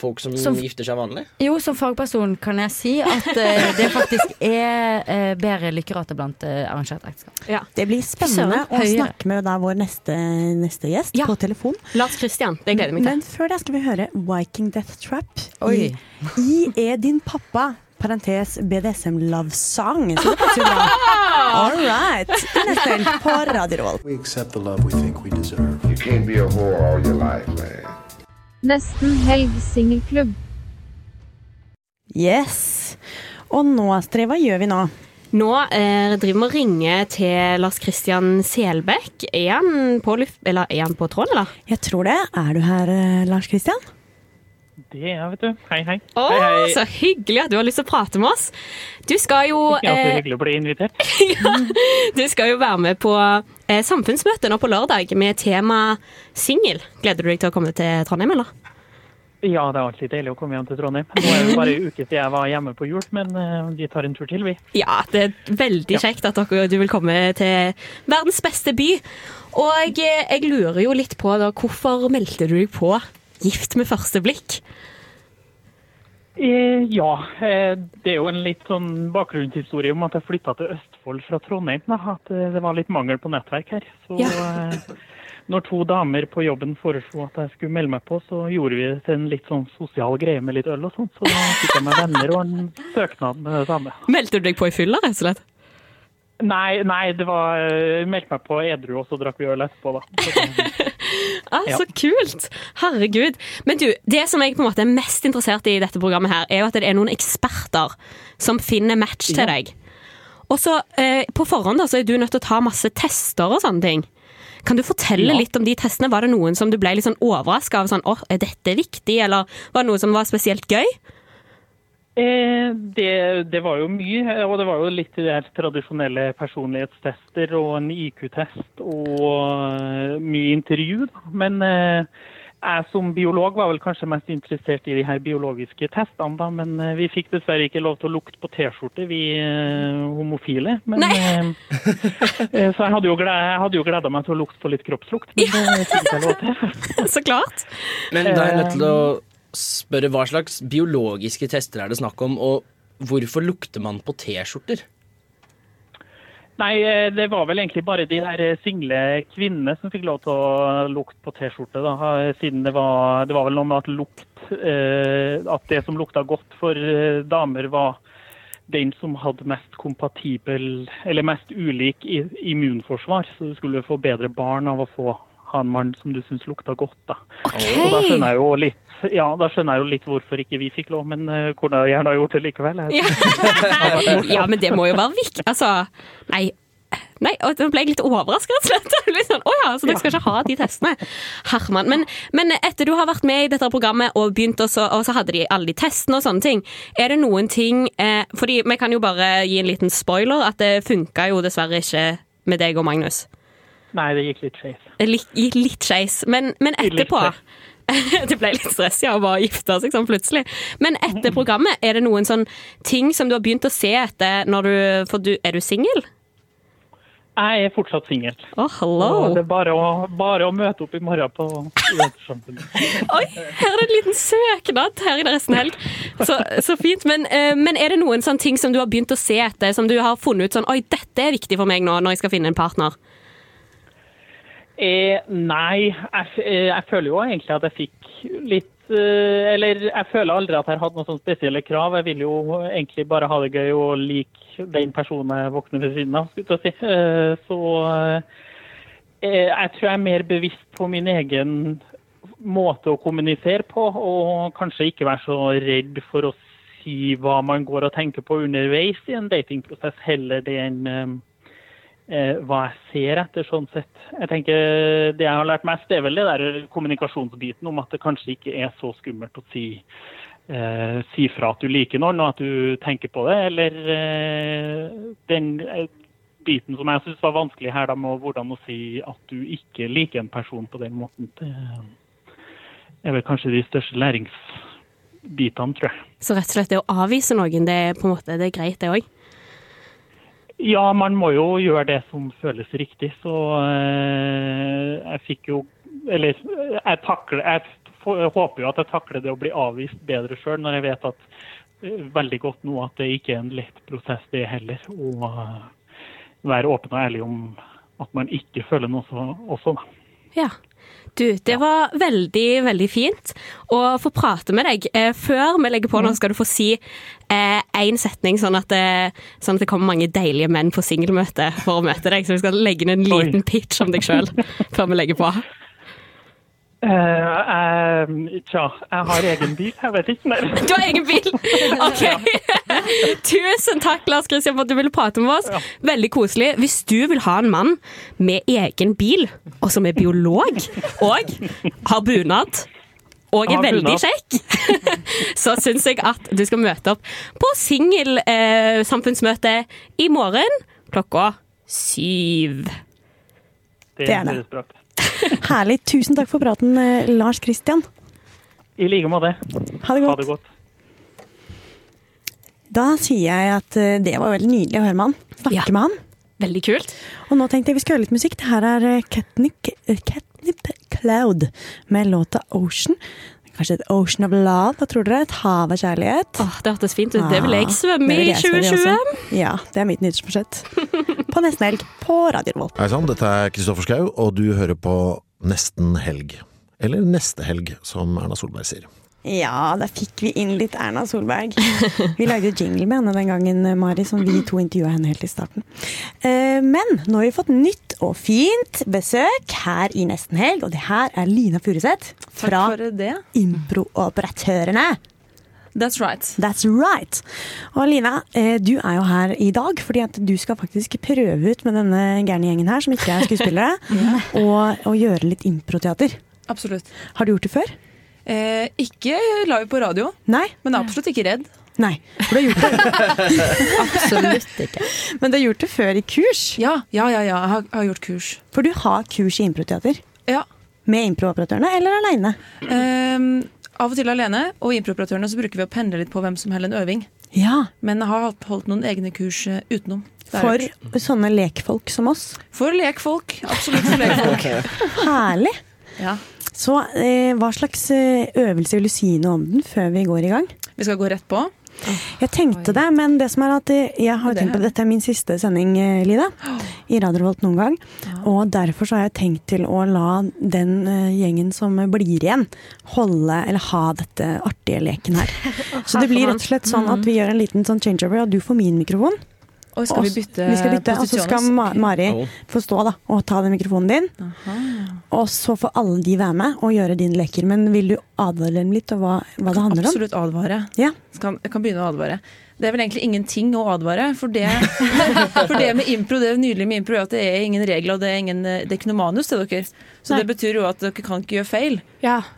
folk som,
Som-
gifter seg vanlig?
Jo, som fagperson kan jeg si at uh, det faktisk er uh, bedre lykkerate blant uh, arrangert ekteskap.
Ja.
Det blir spennende
Søren,
å
høyere.
snakke med da vår neste, neste gjest
Ja.
på telefon.
Lars Christian, Det gleder jeg meg til.
Men før det skal vi høre Viking Death Trap
Oi.
i I er din pappa. Parentes BDSM Love Song. Så det passer bra. All right. Neste helg på Radio Revolt.
We accept the love we think we deserve.
You can't be a whore all your life, man.
Nesten helg singelklubb.
Yes. Og nå, Astrid, hva gjør vi nå?
Nå eh, driver vi og ringer til Lars Kristian Selbekk. Er han på, luft, eller er han på tråden, eller?
Jeg tror det. Er du her, eh, Lars Kristian?
Det er jeg, vet du. Hei, hei.
Å,
hei, hei.
så hyggelig at du har lyst til å prate med oss. Du skal jo,
Ja, så
eh,
hyggelig å bli invitert.
du skal jo være med på eh, samfunnsmøte nå på lørdag med tema singel. Gleder du deg til å komme til Trondheim, eller?
Ja, det er alltid deilig å komme hjem til Trondheim. Nå er det bare en uke siden jeg var hjemme på jul, men eh, vi tar en tur til, vi.
Ja, det er veldig kjekt at dere, du vil komme til verdens beste by. Og eh, jeg lurer jo litt på da, hvorfor meldte du deg på Gift med første blikk?
Eh, ja, eh, det er jo en litt sånn bakgrunnshistorie om at jeg flytta til Østfold fra Trondheim. Da, at eh, det var litt mangel på nettverk her. Så
Ja.
når to damer på jobben foreslo at jeg skulle melde meg på, så gjorde vi det til en litt sånn sosial greie med litt øl og sånt. Så da fikk jeg meg venner og en søknad med det samme.
Meldte du deg på i fylla, rett og slett?
Nei, nei, det var meldte meg på edru, og så drakk vi øl etterpå, da. Så
Ah,
Ja.
Så kult! Herregud. Men du, det som jeg på en måte er mest interessert i i dette programmet, her, er jo at det er noen eksperter som finner match til
Ja.
deg. Og så eh, På forhånd da, så er du nødt til å ta masse tester og sånne ting. Kan du fortelle
Ja.
litt om de testene? Var det noen som du ble litt sånn overraska av? Sånn, åh, er dette viktig? Eller var det noe som var spesielt gøy?
Eh, det, det var jo mye, og det var jo litt de der tradisjonelle personlighetstester og en IQ-test og eh, mye intervju. Men eh, jeg som biolog var vel kanskje mest interessert i de her biologiske testene, da. Men eh, vi fikk dessverre ikke lov til å lukte på T-skjorte, vi eh, homofile. Men, så jeg hadde jo, gled, jo gleda meg til å lukte på litt kroppslukt, men det fikk jeg lov til.
Så klart.
Men da er jeg nødt til å spørre hva slags biologiske tester er det snakk om, og hvorfor lukter man på T-skjorter?
Nei, eh, det var vel egentlig bare de der eh, single kvinnene som fikk lov til å lukte på T-skjorte. eh, Siden det var, det var vel noe med at lukt At det som lukta godt for damer, var den som hadde mest kompatibel, eller mest ulik immunforsvar. Så du skulle få bedre barn av å få ha en mann som du syns lukta godt. da. Og da skjønner jeg jo litt ja, da skjønner jeg jo litt hvorfor ikke vi fikk lov, men uh, kunne jeg gjerne ha gjort det likevel.
Ja, men det må jo være viktig. Altså, nei. Nei, og Da ble jeg litt overraska, rett og slett. Litt sånn, å ja, så dere skal ikke ha de testene. Herman. Men, men etter du har vært med i dette programmet og begynt, og så, og så hadde de alle de testene og sånne ting, er det noen ting eh, fordi vi kan jo bare gi en liten spoiler, at det funka jo dessverre ikke med deg og Magnus.
Nei, det gikk litt skeis.
Det gikk litt skeis. Men, men etterpå. Det ble litt stress, ja, å bare gifte seg sånn plutselig. Men etter programmet, er det noen sånn ting som du har begynt å se etter når du For du, er du singel?
Jeg er fortsatt singel.
Hello.
Det er bare å, bare å møte opp i morgen på Studentersamfunnet.
Oi, her er det en liten søknad her i resten helg. Så, så fint. Men, eh, men er det noen sånne ting som du har begynt å se etter, som du har funnet ut sånn Oi, dette er viktig for meg nå når jeg skal finne en partner?
Eh, nei, jeg, eh, jeg føler jo egentlig at jeg fikk litt eh, Eller jeg føler aldri at jeg hatt noen sånne spesielle krav. Jeg vil jo egentlig bare ha det gøy og like den personen jeg våkner ved siden av. skulle jeg si. Eh, så eh, jeg tror jeg er mer bevisst på min egen måte å kommunisere på, og kanskje ikke være så redd for å si hva man går og tenker på underveis i en datingprosess, heller det enn eh, eh, hva jeg ser etter, sånn sett. Jeg tenker Det jeg har lært mest, det er vel det der kommunikasjonsbiten om at det kanskje ikke er så skummelt å si, eh, si fra at du liker noen, og at du tenker på det. Eller eh, den eh, biten som jeg syns var vanskelig her, da, med hvordan å si at du ikke liker en person på den måten. Det er vel kanskje de største læringsbitene, tror jeg.
Så rett og slett det å avvise noen, det er på en måte det er greit, det òg?
Ja, man må jo gjøre det som føles riktig. Så eh, jeg fikk jo Eller jeg takler Jeg håper jo at jeg takler det å bli avvist bedre sjøl, når jeg vet at eh, veldig godt nå at det ikke er en lett prosess, det heller. Å være åpen og ærlig om at man ikke føler noe så, også.
Ja. Du, det var veldig, veldig fint å få prate med deg. Eh, før vi legger på nå, skal du få si én setning, sånn at, det, sånn at det kommer mange deilige menn på singelmøte for å møte deg. Så vi skal legge inn en liten pitch om deg sjøl før vi legger på.
Eh, eh, tja, jeg har egen bil. Jeg vet ikke mer.
Du har egen bil? OK. Tusen takk, Lars Kristian, for at du ville prate med oss. Veldig koselig. Hvis du vil ha en mann med egen bil, og som er biolog, og har bunad og er veldig kjekk, så syns jeg at du skal møte opp på singelsamfunnsmøte i morgen klokka syv.
Det,
Det er det. Herlig. Tusen takk for praten, eh, Lars Kristian.
I like måte.
Ha det godt.
Ha det godt.
Da sier jeg at eh, det var veldig nydelig å høre med han. Snakke med han.
Veldig kult.
Og nå tenkte jeg vi skal høre litt musikk. Det her er eh, Catnip Cloud med låta Ocean. Kanskje et Ocean of Love, hva tror dere? Et hav av kjærlighet?
det hørtes fint ut. Det vil
det vil jeg svømme i
2020.
Ja, det er mitt nyttårsbudsjett. På nesten helg på Radio Revolt.
Hei sann, dette er Kristoffer Schau, og du hører på nesten helg. Eller neste helg, som Erna Solberg sier.
Ja, da fikk vi inn litt Erna Solberg. Vi lagde jingle med henne den gangen, Mari, som vi to intervjua henne helt i starten. Eh, Men nå har vi fått nytt og fint besøk her i Nesten Helg, og det her er Lina Furuseth fra. Improoperatørene.
That's right.
That's right. Og Lina, eh, du er jo her i dag fordi at du skal faktisk prøve ut med denne gærne gjengen her, som ikke er skuespillere, og, og gjøre litt improteater.
Absolutt.
Har du gjort det før?
Eh, ikke live på radio,
Nei.
men absolutt ikke redd.
Nei, for du har gjort det.
Absolutt ikke.
Men du har gjort det før i kurs?
Ja, ja, ja, ja. jeg har, har gjort kurs.
For du har kurs i improteater?
Ja.
Med improoperatørene, eller aleine?
Eh, av og til alene, og improoperatørene så bruker vi å pendle litt på hvem som holder en øving.
Ja.
Men jeg har holdt- holdt noen egne kurs eh, utenom.
For sånne lekfolk som oss?
For lekfolk. Absolutt for lekfolk.
Herlig.
Ja.
Så eh, hva slags eh, øvelse vil du si noe om den før vi går i gang?
Vi skal gå rett på.
Jeg tenkte det, men det som er at eh, jeg har tenkt på
at
Dette er min siste sending, eh, Lida, i Radio Revolt noen gang. Og derfor så har jeg tenkt til å la den gjengen som blir igjen, holde eller ha dette artige leken her. Så det blir rett og slett sånn at vi gjør en liten sånn changeover, og du får min mikrofon.
Og skal vi bytte
vi skal bytte, Og så skal Ma? Mari få stå da, og ta den mikrofonen din. Og så får alle de være med og gjøre dine leker. Men vil du advare dem litt om hva, hva det handler om?
Absolutt advare.
Ja.
Kan, jeg kan begynne å advare. Det er vel egentlig ingenting å advare. For det, for det med impro, det nydelige med impro er at det er ingen regler og det er, ingen, det er ikke noe manus til dere. Så
Nei.
det betyr jo at dere kan ikke gjøre feil.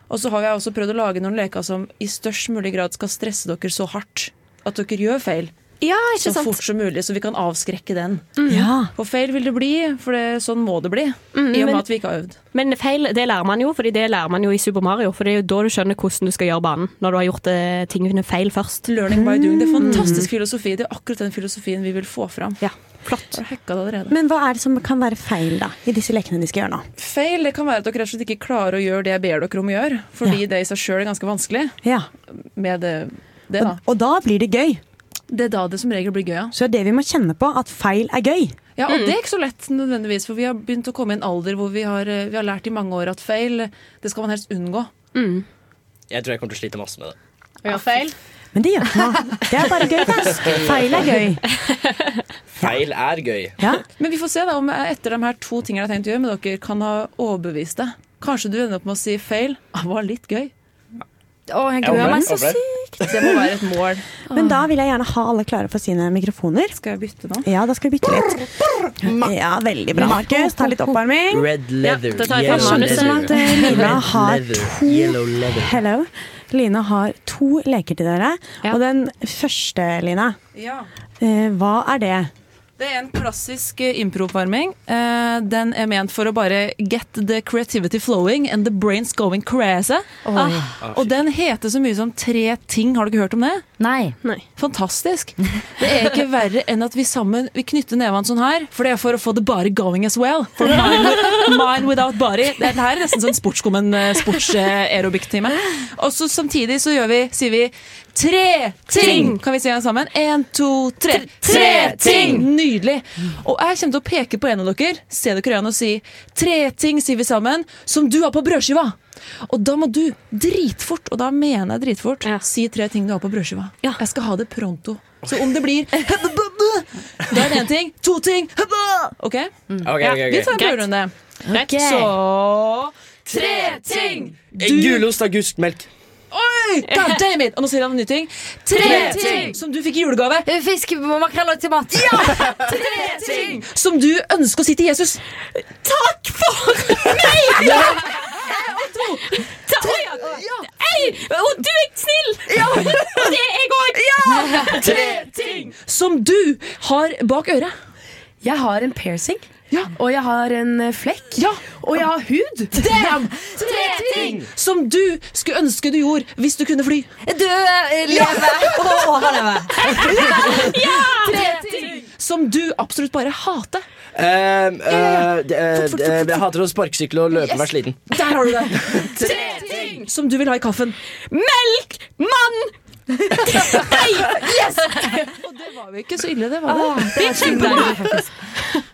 Og så har jeg også prøvd å lage noen leker som i størst mulig grad skal stresse dere så hardt at dere gjør feil.
Ja, ikke
så
sant?
fort som mulig, så vi kan avskrekke den.
Ja.
For feil vil det bli, for det, sånn må det bli.
Mm,
I og
men-
med at vi ikke har øvd.
Men feil, det lærer man jo, fordi det lærer man jo i Super Mario. For det er jo da du skjønner hvordan du skal gjøre banen. Når du har gjort eh, tingene feil først.
Learning by doing. Det er fantastisk filosofi. Det er akkurat den filosofien vi vil få fram.
Ja, flott.
Men hva er det som kan være feil da, i disse lekene de skal gjøre nå?
Feil det kan være at dere rett og slett ikke klarer å gjøre det jeg ber dere om å gjøre. Fordi det i seg sjøl er ganske vanskelig.
Ja.
Med det, det da.
Og, og da blir det gøy.
Det er da det som regel blir gøy, ja.
Så det er det vi må kjenne på, at feil er gøy.
Ja, og det er ikke så lett nødvendigvis, for vi har begynt å komme i en alder hvor vi har, vi har lært i mange år at feil, det skal man helst unngå.
Jeg tror jeg kommer til å slite masse med det.
Å gjøre feil.
Men det gjør ikke noe. Det er bare gøy, det. Feil er gøy.
Feil er gøy.
Men vi får se da om jeg etter de her to tingene jeg har tenkt å gjøre med dere, kan ha overbevist deg. Kanskje du ender opp med å si feil. Det var litt gøy.
Å, jeg
gruer meg så sykt. Det må være et mål.
Men da vil jeg gjerne ha alle klare for sine mikrofoner.
Skal jeg bytte nå?
Ja, da skal vi bytte litt. Ja, veldig bra, Markus. Ta litt oppvarming.
Red leather,
ja,
yellow leather,
at, Lina har to-
yellow leather.
Hello. Lina har to leker til dere. Og den første, Lina,
Ja.
eh, hva er det?
Det er en klassisk eh, impro-oppvarming. Eh, den er ment for å bare get the creativity flowing and the brains going crazy.
Oi.
Ah, og den heter så mye som Tre ting. Har dere hørt om det?
Nei.
Fantastisk. Det er ikke verre enn at vi sammen vi knytter nevene sånn her, for det er for å få the body going as well. For mind, mine without body. Det her er nesten sånn sportskommen sports-aerobic-time. Og så samtidig så gjør vi, sier vi tre ting! Kan vi si den sammen? Én, to, tre. Tre ting! Nydelig. Og jeg kommer til å peke på en av dere, se dere i øynene og si tre ting, sier vi sammen, som du har på brødskiva. Og da må du dritfort, og da mener jeg dritfort, si tre ting du har på brødskiva. Jeg skal ha det pronto. Så om det blir Da er det én ting. To ting. OK?
Ok,
Ja,
ok, ok.
vi tar en prøverunde. Så Tre ting!
Gulost augustmelk.
Oi! God damn it! Og nå sier han en ny ting. Tre ting som du fikk i julegave.
Fisk, makrell og tomat.
Ja! Tre ting som du ønsker å si til Jesus. Takk for meg! Ja! Og to.
Ei, Og du er snill! Og det er jeg òg!
Ja! Tre ting som du har bak øret.
Jeg har en piercing. Og jeg har en flekk. Ja. Og jeg har hud.
Damn! Tre ting som du skulle ønske du gjorde hvis du kunne fly.
Du lever og overlever.
Tre ting som du absolutt bare hater.
Um, uh, uh, jeg hater å sparkesykle og løpe og være sliten.
Der har du det. Tre ting som du vil ha i kaffen.
Melk! Mann!
Hei! Yes! Og det var jo ikke så ille, det var det.
det er skikkelig deilig,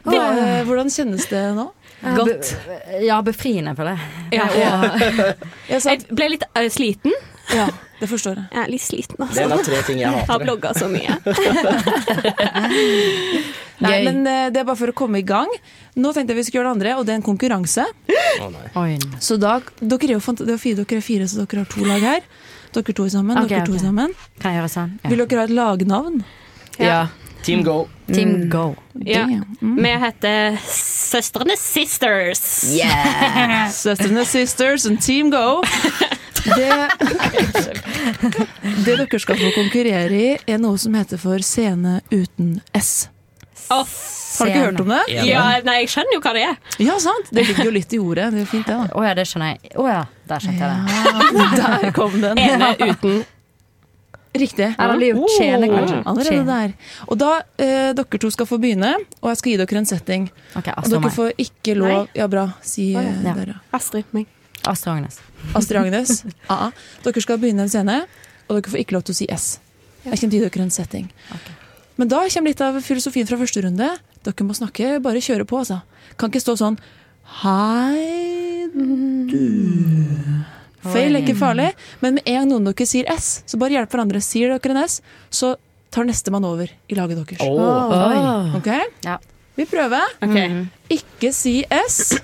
Hva- Hvordan kjennes det nå?
Godt. Ja, befriende, føler jeg.
Ja.
Jeg,
ble litt eh, sliten.
Ja, det forstår jeg.
Jeg er litt sliten, altså.
Det er en av tre ting jeg hater.
Har blogga så mye.
Nei, men eh, det er bare for å komme i gang. Nå tenkte jeg vi skulle gjøre det andre, og det er en konkurranse.
Oi.
Så da, dere er jo fant det er fire, dere er fire, så dere har to lag her. Dere to sammen,
Okay,
dere to
okay.
sammen.
Kan jeg gjøre sånn? Ja.
Vil dere ha et lagnavn?
Ja.
Team Go.
Team Go.
Ja.
Mm.
Vi heter Søstrene Sisters.
Søstrene Sisters and Team Go. Det, det dere skal få konkurrere i, er noe som heter for Scene uten S. Har dere ikke hørt om det?
Ja, nei, jeg skjønner jo hva det er.
Ja, sant. Det ligger jo litt i ordet. Det er fint, det, da.
Å ja, det skjønner jeg. Å ja, der skjønte jeg det.
Der kom den.
Ene uten.
Riktig.
Ja, det blir tjene, kanskje.
Allerede der. Og da, eh, dere to skal få begynne, og jeg skal gi dere en setting.
Okay,
Og
Astrid
dere får ikke lov Ja, bra. Si eh,
ja.
dere.
Astrid meg.
Astrid Agnes.
Astrid Agnes. AA. Dere skal begynne en scene, og dere får ikke lov til å si S. Jeg kommer til å gi dere en setting. Men da kommer litt av filosofien fra første runde. Dere må snakke, bare kjøre på, altså. Kan ikke stå sånn Hei, du Feil er ikke farlig, men med en gang noen av dere sier S, så bare hjelp hverandre. Sier dere en S, så tar nestemann over i laget deres.
Oi.
Ok?
Ja.
Vi prøver.
Okay.
Ikke si S.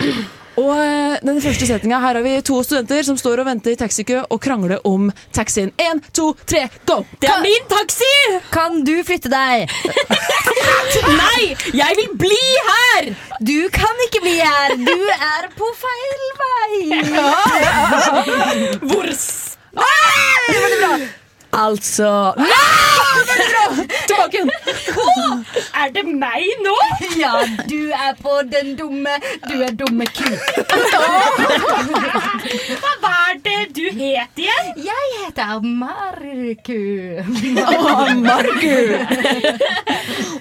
Og eh, den første setninga, her har vi to studenter som står og venter i taxikø og krangler om taxien. Én, to, tre, go!
Det er min taxi!
Kan du flytte deg?
Nei! Jeg vil bli her!
Du kan ikke bli her! Du er på feil vei!
Hvor s-
Altså
Tilbake igjen!
Er det meg nå?
Ja, du er på den dumme Du er dumme ku.
Hva var det du het igjen?
Jeg heter Marku.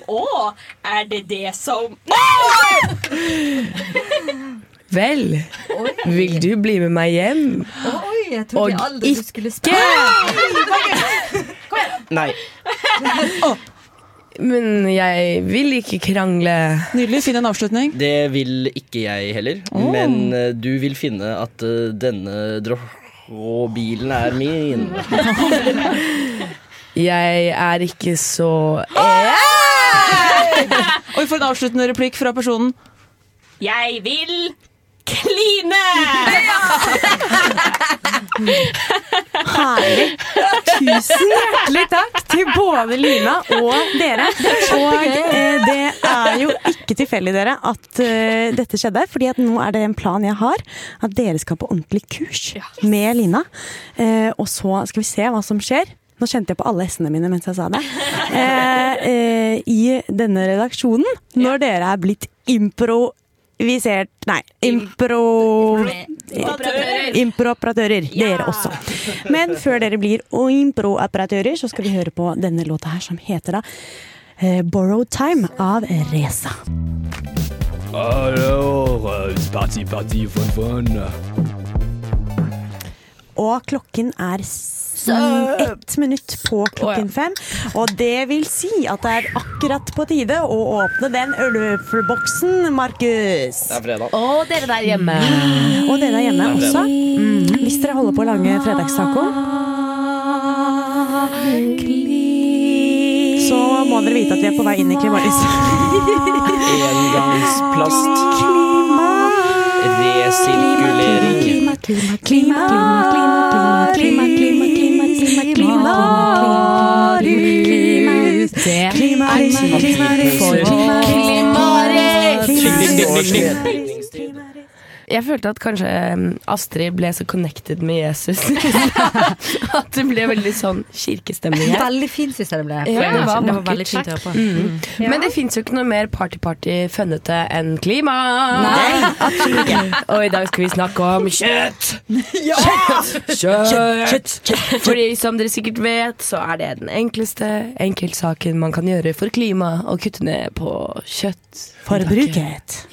Å, er det det som
Vel, vil du bli med meg hjem?
Oi, jeg trodde aldri du skulle
ikke
Nei.
Men jeg vil ikke krangle.
Nydelig. Finn en avslutning.
Det vil ikke jeg heller. Men eh, du vil finne at eh, denne drosjebilen er min.
Jeg er ikke så
Og vi får en avsluttende replikk fra personen.
Jeg vil kline!
Herlig. Tusen hjertelig takk til både Lina og dere. Og eh, det er jo ikke tilfeldig, dere, at eh, dette skjedde. fordi at nå er det en plan jeg har. At dere skal på ordentlig kurs med Lina. Eh, og så skal vi se hva som skjer. Nå kjente jeg på alle s-ene mine mens jeg sa det. Eh, eh, I denne redaksjonen, når dere er blitt improvisert Nei, impro... Improoperatører. Dere også. Men før dere blir improoperatører, så skal vi høre på denne låta her, som heter da eh, 'Borrowed Time' av Reza.
Alors, fun, fun.
Og klokken er ett minutt på klokken fem. Og det vil si at det er akkurat på tide å åpne den ølboksen, Markus.
Det er fredag. Mm.
Og dere der hjemme.
Og dere der hjemme også. Mm. Hvis dere holder på å lage fredagstaco. Så må dere vite at vi er på vei inn i klimalyset.
Engangsplast.
Klima. Resirkulering. Klima, klima, klima, klima, klima, klima, klima. Klimaris!
Klimaris!
Klimaris!
Klimaris! Jeg følte at kanskje Astrid ble så connected med Jesus at det ble veldig sånn kirkestemning her.
Veldig fint, syns jeg det ble.
Ja, det var
det var veldig fint å høre på.
Mm. Men det fins jo ikke noe mer party-party fønnete enn klima.
Nei,
absolutt ikke. Og i dag skal vi snakke om kjøtt. Kjøtt. kjøtt! kjøtt! Fordi som dere sikkert vet, så er det den enkleste enkeltsaken man kan gjøre for klima, å kutte ned på kjøtt.
Forbruket.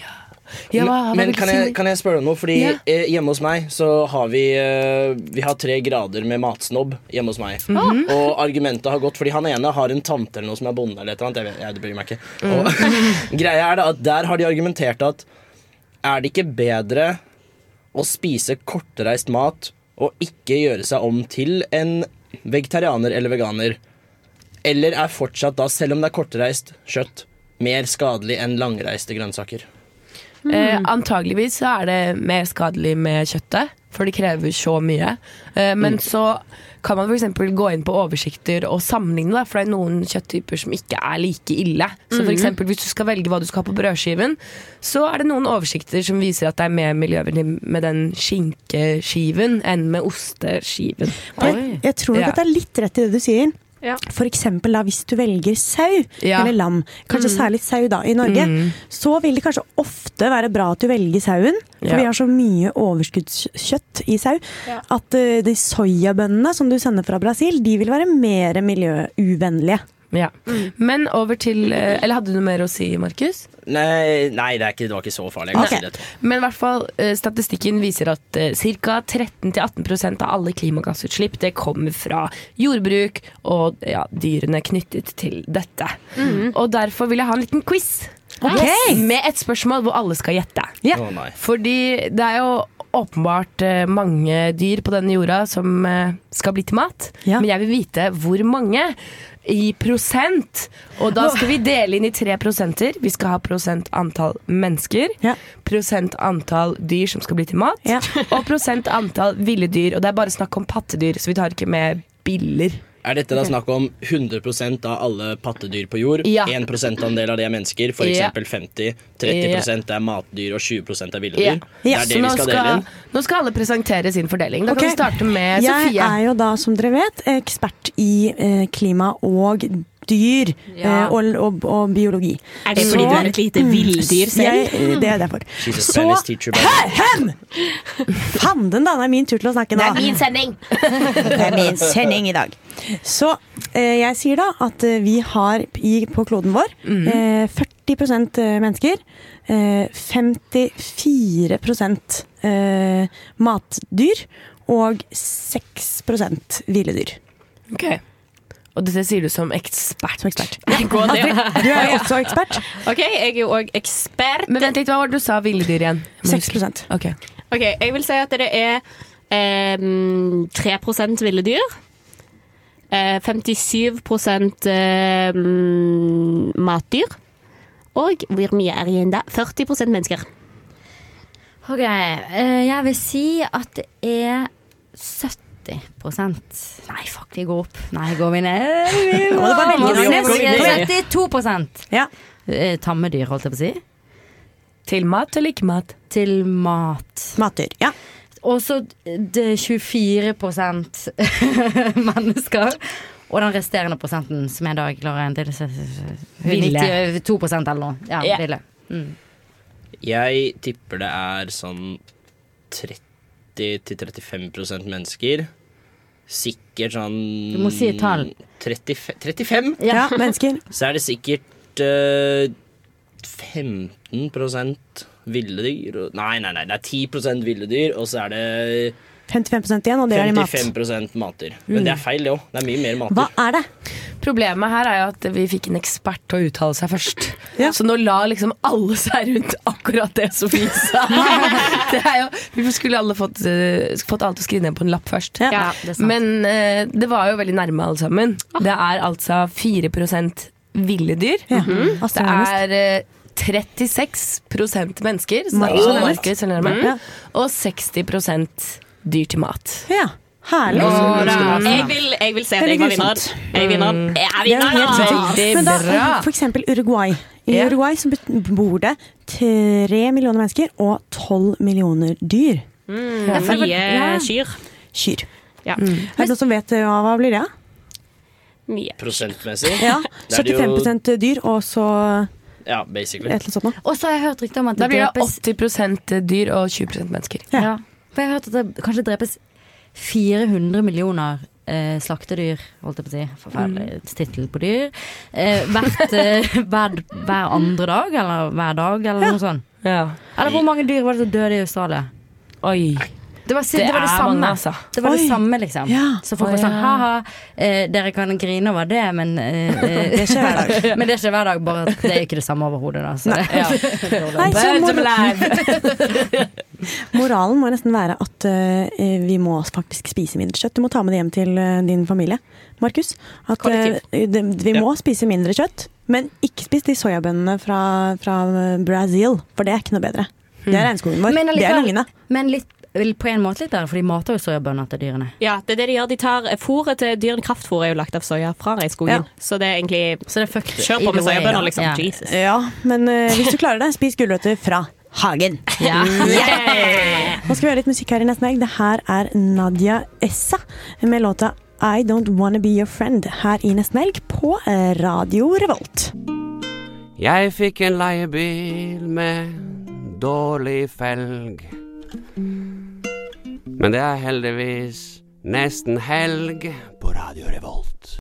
Ja, hva,
Men kan jeg, kan jeg spørre deg noe? Fordi
Ja.
eh, hjemme hos meg så har vi eh, Vi har tre grader med matsnobb hjemme hos meg.
Mhm.
Og argumentet har gått fordi han ene har en tante eller noe som er bonde eller et eller annet. Jeg vet, jeg, det bryr meg ikke.
Mm.
Og greia er da at der har de argumentert at er det ikke bedre å spise kortreist mat og ikke gjøre seg om til en vegetarianer eller veganer? Eller er fortsatt da, selv om det er kortreist kjøtt, mer skadelig enn langreiste grønnsaker?
Eh, antageligvis så er det mer skadelig med kjøttet, for det krever så mye. Eh, men
Mm.
så kan man f.eks. gå inn på oversikter og sammenligne, da, for det er noen kjøtttyper som ikke er like ille. Så for
Mhm.
eksempel, hvis du skal velge hva du skal ha på brødskiven, så er det noen oversikter som viser at det er mer miljøvennlig med den skinkeskiven enn med osteskiven.
Jeg, jeg tror nok
Ja.
at det er litt rett i det du sier. For eksempel da, hvis du velger sau
Ja.
eller lam, kanskje
Mm.
særlig sau da, i Norge,
Mm.
så vil det kanskje ofte være bra at du velger sauen. For
Ja.
vi har så mye overskuddskjøtt i sau at uh, de soyabønnene som du sender fra Brasil, de vil være mer miljøuvennlige.
Ja. Men over til eh, Eller hadde du noe mer å si, Markus?
Nei, nei det, er ikke, det var ikke så farlig.
Okay.
si det.
Men i hvert fall, eh, statistikken viser at eh, ca. 13-18% av alle klimagassutslipp det kommer fra jordbruk og ja, dyrene knyttet til dette.
Mhm.
Og derfor vil jeg ha en liten quiz.
Ok.
Med et spørsmål hvor alle skal gjette.
Yeah. Oh,
Fordi det er jo åpenbart eh, mange dyr på denne jorda som eh, skal bli til mat. Men jeg vil vite hvor mange. I prosent. Og da skal vi dele inn i tre prosenter. Vi skal ha prosent antall mennesker, prosent antall dyr som skal bli til mat, og prosent antall ville dyr. Og det er bare snakk om pattedyr, så vi tar ikke med biller.
Er dette da snakk om 100% av alle pattedyr på jord?
Ja.
1 prosentandel av det er mennesker, f.eks.
Ja.
50 30 ja. er matdyr og 20 er ville
Ja.
dyr? Det er det vi
nå
skal dele inn?
Nå skal alle presentere sin fordeling. Da
okay.
kan vi starte med Sofie.
Jeg er jo da, som dere vet, ekspert i eh, klima og dyr
Ja.
eh, og, og, og biologi.
Er det fordi du er et lite villdyr selv?
Jeg, det er derfor. Så. Hen! Fanden, da! Det er min tur til å snakke nå.
Det er min sending!
Det er min sending i dag. Så eh, jeg sier da at eh, vi har i, på kloden vår eh, 40 mennesker. Eh, 54 eh, matdyr. Og 6% ville dyr.
Og dette sier du som ekspert.
Som ekspert. Ja, du er jo også ekspert.
OK, jeg er jo òg ekspert.
Men vent litt, hva var det du sa ville dyr igjen?
6
okay.
OK, jeg vil si at det er eh, 3 ville dyr. Eh, 57 eh, matdyr. Og hvor mye er igjen da? 40% mennesker.
Ok, eh, jeg vil si at det er 70 Nei, fuck, vi går opp. Nei, går vi ned?
Vi må bare velge
Nå
noe.
er det 72
Ja.
Eh, Tammedyr, holdt jeg på å si.
Til mat eller ikke mat?
Til mat.
Matdyr, ja.
Og så det er 24% mennesker. Og den resterende prosenten, som jeg da klarer en
Ville.
92 eller noe. Ja,
yeah.
ville. Mm.
Jeg tipper det er sånn 30-35 mennesker. Sikkert sånn
Du må si et tall.
35, 35?
Ja, mennesker.
Så er det sikkert uh, 15 ville dyr. Nei, nei, nei, det er 10 ville dyr, og så er det
55% igjen, og det er i mat.
55 matdyr. Men
Mm.
det er feil, det òg. Det er mye mer mater.
Hva er det?
Problemet her er jo at vi fikk en ekspert til å uttale seg først. Så nå la liksom alle seg rundt akkurat det Sofie sa. det er jo, vi skulle alle fått, eh, fått alt å skrive ned på en lapp først.
Ja, det er sant.
Men eh, det var jo veldig nærme alle sammen. Det er altså 4 ville dyr.
Ja,
Det er eh, 36 mennesker, så det er ikke så nærme.
Mm. Ja.
og 60 dyr til mat.
Ja, herlig.
Da. Jeg vil, jeg vil se at jeg var vinner. Jeg er vinner.
Mm.
Jeg er
Det er
vinner,
helt
da!
Men da, for eksempel Uruguay. I
Ja.
Uruguay så bor det tre millioner mennesker og tolv millioner dyr.
Mm, det er mye kyr.
Kyr.
Ja.
Er det noen som vet eh, hva, hva blir det?
Mye.
Prosentmessig.
Ja,
Det er det jo-
75 dyr, og så
Ja, basically.
et eller annet sånt noe.
Og så har jeg hørt rykte om at
Da
det
blir det 80% dyr og 20 mennesker.
Ja. For jeg har hørt at det kanskje drepes 400 millioner eh, slaktedyr, holdt jeg på å si. Forferdelig tittel på dyr. Eh, hvert, eh, hver, hver andre dag, eller hver dag, eller noe sånt.
Ja.
Eller hvor mange dyr var det som døde i Australia?
Oi.
Det var, det, var det
er
samme.
mange, altså.
Det var det samme, liksom.
Ja.
Så folk var sånn ha-ha, eh, dere kan grine over det, men eh, eh,
Det skjer hver dag.
Men det skjer hver dag, bare at det er ikke det samme overhodet, da. Så det,
Nei, så
må.
Moralen må nesten være at eh, vi må faktisk spise mindre kjøtt. Du må ta med det hjem til eh, din familie, Markus. At eh, vi må spise mindre kjøtt, men ikke spis de soyabønnene fra, fra Brazil, for det er ikke noe bedre. Det er regnskogen vår. Det er lungene.
Men litt, på en måte litt der, for de mater jo soyabønner til dyrene.
Ja, det er det de gjør. De tar Fôret til dyrene, kraftfôret, er jo lagt av soya fra regnskogen. Så det er egentlig
Så det er
Kjør på med soyabønner, liksom.
Ja.
Jesus.
Ja, men uh, hvis du klarer det, spis gulrøtter fra hagen.
Ja.
Nå skal vi høre litt musikk her i nesten helg. Det her er Nadia Essa med låta I Don't Wanna Be Your Friend her i nesten helg på Radio Revolt.
Jeg fikk en leiebil med dårlig felg. Men det er heldigvis nesten helg på Radio Revolt.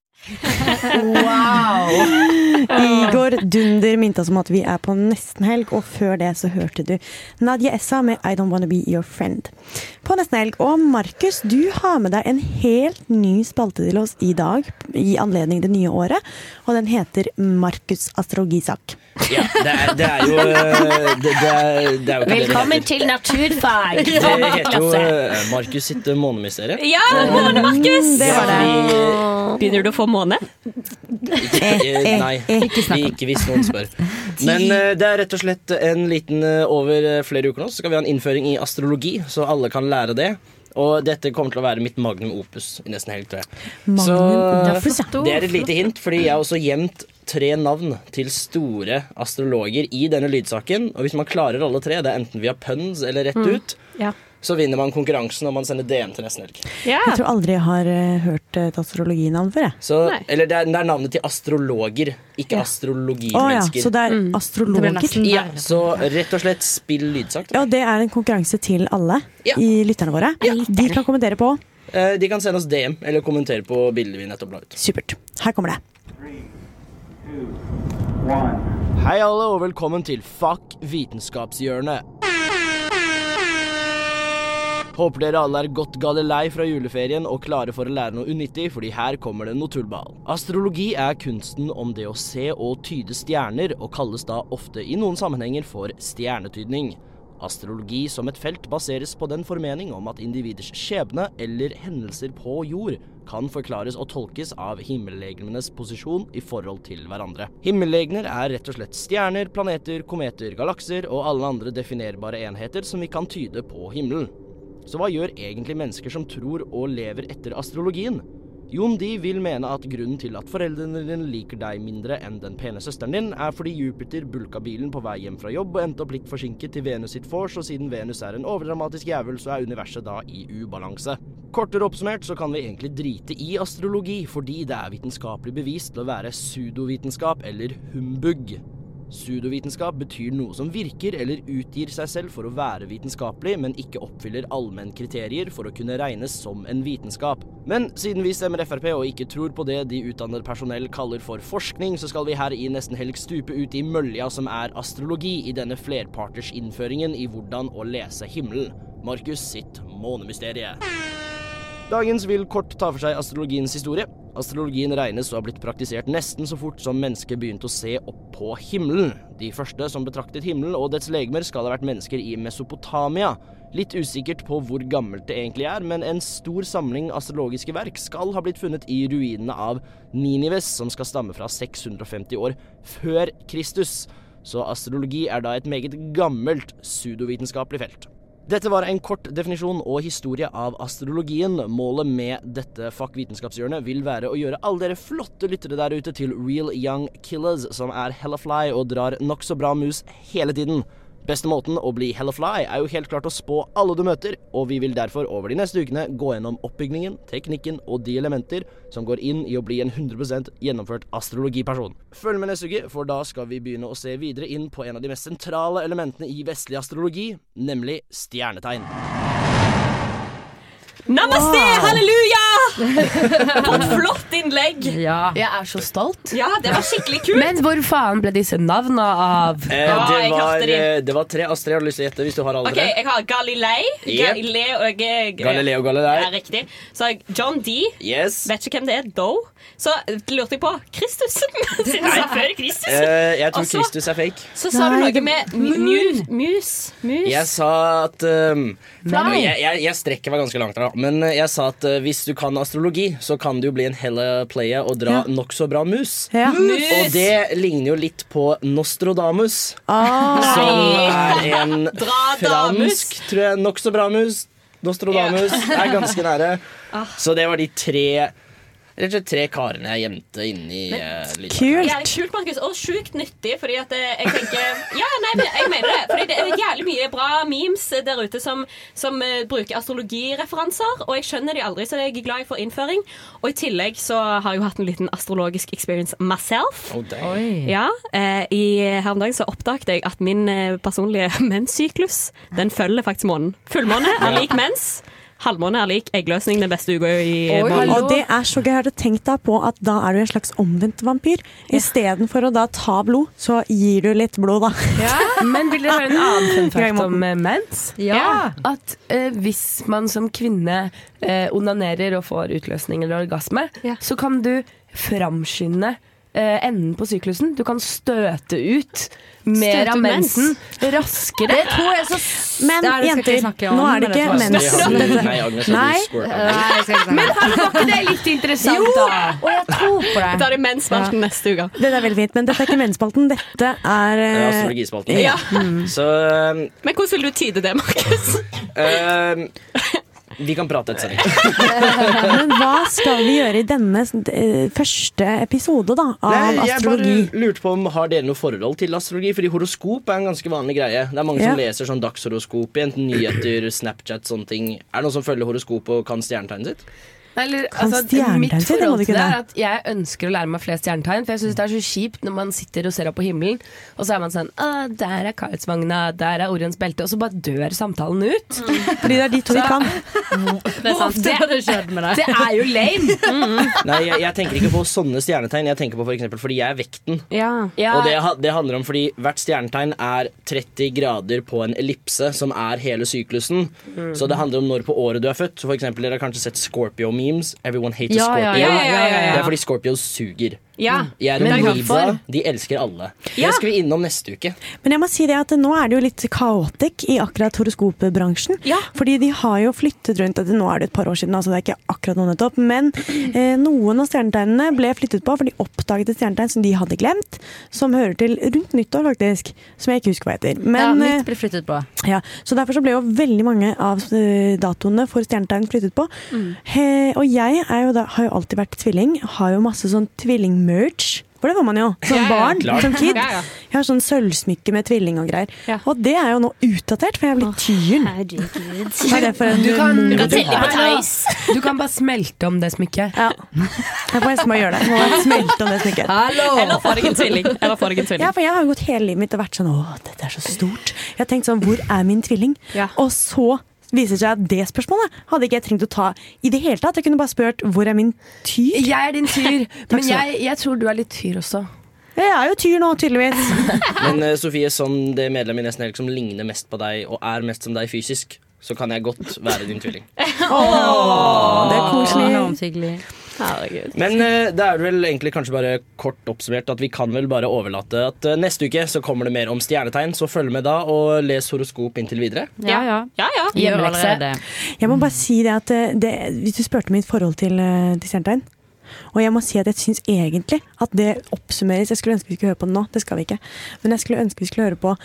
Wow! Igor Dunder minte oss om at vi er på nesten helg, og før det så hørte du Nadia Essa med I Don't Wanna Be Your Friend. På nesten helg. Og Markus, du har med deg en helt ny spalte til oss i dag, i anledning det nye året, og den heter Markus astrologisak.
Ja, det er, det er jo eh, det, det, er, det er jo
Velkommen til naturfag!
det heter. Jo eh, Markus sitt eh, månemysterium.
Ja, måne, Markus!
Det var det.
Begynner du å få måne?
Ikke, Nei,
Ikke
ikke hvis noen spør. Men det er rett og slett en liten Over flere uker nå så skal vi ha en innføring i astrologi, så alle kan lære det. Og dette kommer til å være mitt magnum opus i nesten helg, tror jeg.
Magnum opus,
det er et lite hint, fordi jeg har også gjemt tre navn til store astrologer i denne lydsaken. Og hvis man klarer alle tre, det er enten via puns eller rett
Mm.
ut,
Ja.
så vinner man konkurransen og man sender DM til nesten helg.
Ja.
Jeg tror aldri jeg har eh, hørt et astrologinavn før, jeg.
Så, eller det er, det er navnet til astrologer, ikke
Ja. Å ja, så det er
mm.
astrologer.
Det
Ja, så rett og slett spill lydsak.
Ja, og det er en konkurranse til alle
Ja.
i lytterne våre. De kan kommentere på.
Eh, De kan sende oss DM eller kommentere på bildet vi nettopp la ut.
Supert. Her kommer det.
Hei alle, og velkommen til Fuck vitenskapshjørnet. Håper dere alle er godt gale lei fra juleferien og klare for å lære noe unyttig, fordi her kommer det noe tullball. Astrologi er kunsten om det å se og tyde stjerner, og kalles da ofte i noen sammenhenger for stjernetydning. Astrologi som et felt baseres på den formening om at individers skjebne eller hendelser på jord kan forklares og tolkes av himmellegemenes posisjon i forhold til hverandre. Himmellegemer er rett og slett stjerner, planeter, kometer, galakser og alle andre definerbare enheter som vi kan tyde på himmelen. Så hva gjør egentlig mennesker som tror og lever etter astrologien? Jon de vil mene at grunnen til at foreldrene dine liker deg mindre enn den pene søsteren din, er fordi Jupiter bulka bilen på vei hjem fra jobb og endte opp litt forsinket til Venus sitt vors, og siden Venus er en overdramatisk jævel, så er universet da i ubalanse. Kortere oppsummert så kan vi egentlig drite i astrologi, fordi det er vitenskapelig bevist til å være pseudovitenskap eller humbug. Pseudovitenskap betyr noe som virker eller utgir seg selv for å være vitenskapelig, men ikke oppfyller allmennkriterier for å kunne regnes som en vitenskap. Men siden vi stemmer Frp og ikke tror på det de utdannet personell kaller for forskning, så skal vi her i nesten helg stupe ut i mølja som er astrologi i denne flerparters innføringen i hvordan å lese himmelen. Markus sitt månemysterie. Dagens vil kort ta for seg astrologiens historie. Astrologien regnes å ha blitt praktisert nesten så fort som mennesket begynte å se opp på himmelen. De første som betraktet himmelen og dets legemer skal ha vært mennesker i Mesopotamia. Litt usikkert på hvor gammelt det egentlig er, men en stor samling astrologiske verk skal ha blitt funnet i ruinene av Ninives, som skal stamme fra 650 år før Kristus. Så astrologi er da et meget gammelt pseudovitenskapelig felt. Dette var en kort definisjon og historie av astrologien. Målet med dette Fuck vil være å gjøre alle dere flotte lyttere der ute til real young killers som er hella fly og drar nokså bra mus hele tiden. Beste måten å bli hell of fly er jo helt klart å spå alle du møter, og vi vil derfor over de neste ukene gå gjennom oppbygningen, teknikken og de elementer som går inn i å bli en 100% gjennomført astrologiperson. Følg med neste uke, for da skal vi begynne å se videre inn på en av de mest sentrale elementene i vestlig astrologi, nemlig stjernetegn.
Namaste, halleluja! For et flott innlegg.
Jeg er så stolt.
Ja, det var skikkelig kult.
Men hvor faen ble disse navna av?
Eh, det, var, eh, det var tre. Astrid, har du lyst til å gjette hvis du har alle
Ok. Jeg har Galilei.
Yep.
Galileo, jeg,
Galileo Galilei.
Ja, riktig. Så har jeg John D.
Yes.
Vet ikke hvem det er, though. Så lurte jeg på Kristus. Nei, før Kristus.
Eh, jeg tror
Også,
Kristus er fake.
Så sa du noe med mus. Mus.
Jeg sa at um, jeg, jeg, jeg strekker meg ganske langt her, Men eh, jeg sa at eh, hvis du kan astrologi, så kan du jo bli en hella player og dra
Ja.
nokså bra mus.
Ja.
Mus.
Og det ligner jo litt på Nostradamus.
Ah.
Som er en fransk, tror jeg, nokså bra mus. Nostradamus er ganske nære.
Ah.
Så det var de tre Rett og slett tre karene jeg gjemte inni uh,
Jævlig kult, Markus, og sjukt nyttig. Fordi at eh, jeg tenker Ja, nei, men jeg mener det. Fordi det er jævlig mye bra memes der ute som, som uh, bruker astrologireferanser. Og jeg skjønner de aldri, så jeg er glad jeg får innføring. Og i tillegg så har jeg jo hatt en liten astrologisk experience myself.
Oh.
Ja, uh, i, Her om dagen så oppdaget jeg at min personlige menssyklus Den følger faktisk månen. Fullmåne er
Ja.
lik mens. Halvmåne er lik eggløsning den beste uka i
Og det er så gøy. Har du tenkt deg på at da er du en slags omvendt vampyr? Istedenfor å da ta blod, så gir du litt blod, da.
Men vil dere høre en annen fun fact om eh, mens?
Ja.
At eh, hvis man som kvinne eh, onanerer og får utløsning eller orgasme, så kan du framskynde eh, enden på syklusen. Du kan støte ut mer av
mens?
mensen raskere.
Det tror jeg så
Men
Det det
jenter, nå er det ikke
mensen.
mens.
Nei,
Agnes,
Nei.
Nei, om
Men her var ikke det litt interessant,
Jo,
da?
og jeg tror på det.
Da er det mensspalten neste uke.
Det er veldig fint, men dette er ikke mensspalten. Dette er
Det Ja,
eh,
Astrologispalten.
Ja.
Så um,
Men hvordan vil du tyde det, Markus?
um, Vi kan prate etter sending.
Men hva skal vi gjøre i denne eh, første episode da, av
Nei, jeg
astrologi?
bare lurte på om Har dere noe forhold til astrologi? Fordi horoskop er en ganske vanlig greie. Det er mange som leser sånn dagshoroskop i enten nyheter, Snapchat, sånne ting. Er det noen som følger horoskop og kan stjernetegnet sitt?
Eller,
Kan
altså,
stjernetegn
mitt
si det, må
forhold
du
til det er at jeg ønsker å lære meg flere stjernetegn. For jeg syns det er så kjipt når man sitter og ser opp på himmelen, og så er man sånn der er Karlsvogna, der er Orions belte, og så bare dør samtalen ut.
Fordi det er de to vi kan.
Det er sant. Det det, skjedd med deg.
Det er jo lame!
Nei, jeg, jeg tenker ikke på sånne stjernetegn. Jeg tenker på for eksempel fordi jeg er vekten.
Ja.
Og det, det handler om fordi hvert stjernetegn er 30 grader på en ellipse, som er hele syklusen.
Mm.
Så det handler om når på året du er født. Så for eksempel, Dere har kanskje sett Scorpio-memes. Everyone hates
Ja,
Scorpio.
ja, ja.
Det er fordi Scorpios suger.
Ja.
Jeg er
Men
en
hvorfor?
Libra. De elsker alle.
Ja.
Det skal vi innom neste uke.
Men jeg må si det at nå er det jo litt kaotikk i akkurat horoskopbransjen. Fordi de har jo flyttet rundt Nå er det et par år siden, altså det er ikke akkurat nå nettopp. Men eh, noen av stjernetegnene ble flyttet på, for de oppdaget et stjernetegn som de hadde glemt. Som hører til rundt nyttår, faktisk. Som jeg ikke husker hva heter.
ja,
Men,
mitt
eh,
ble flyttet på.
ja, så derfor så ble jo veldig mange av eh, datoene for stjernetegn flyttet på. He, og jeg er jo da, har jo alltid vært tvilling. Har jo masse sånn tvillingmerch. For det får man jo som
Ja, ja,
barn,
klart.
som kid.
Ja.
Jeg har sånn sølvsmykke med tvilling og greier. Og det er jo nå utdatert, for jeg er blitt tyren. Oh, er det for en
Du kan, du, kan, du kan bare smelte om det smykket.
Ja. Jeg får nesten bare gjøre det. Jeg må smelte om det smykket.
Eller får deg en tvilling. Tvilling.
Ja, for jeg har gått hele livet mitt og vært sånn Å, dette er så stort. Jeg har tenkt sånn Hvor er min tvilling? Og så viser seg at det spørsmålet hadde ikke jeg trengt å ta i det hele tatt. Jeg kunne bare spurt hvor er min tyr?
Jeg er din tyr, men jeg, jeg tror du er litt tyr også.
Jeg er jo tyr nå, tydeligvis.
Men uh, Sofie, som det medlemmet i Nesten Helg som ligner mest på deg, og er mest som deg fysisk, så kan jeg godt være din tvilling.
oh, det er koselig.
Herregud.
Men uh, det er vel egentlig kanskje bare kort oppsummert at vi kan vel bare overlate at uh, neste uke så kommer det mer om stjernetegn, så følg med da og les horoskop inntil videre.
Ja, ja.
Ja, ja.
Gjør.
Jeg må bare si det at eh, det, Hvis du spurte mitt forhold til, til stjernetegn Og jeg må si at jeg syns egentlig at det oppsummeres. Jeg skulle ønske vi skulle høre på det nå, det skal vi ikke. Men jeg skulle ønske vi skulle høre på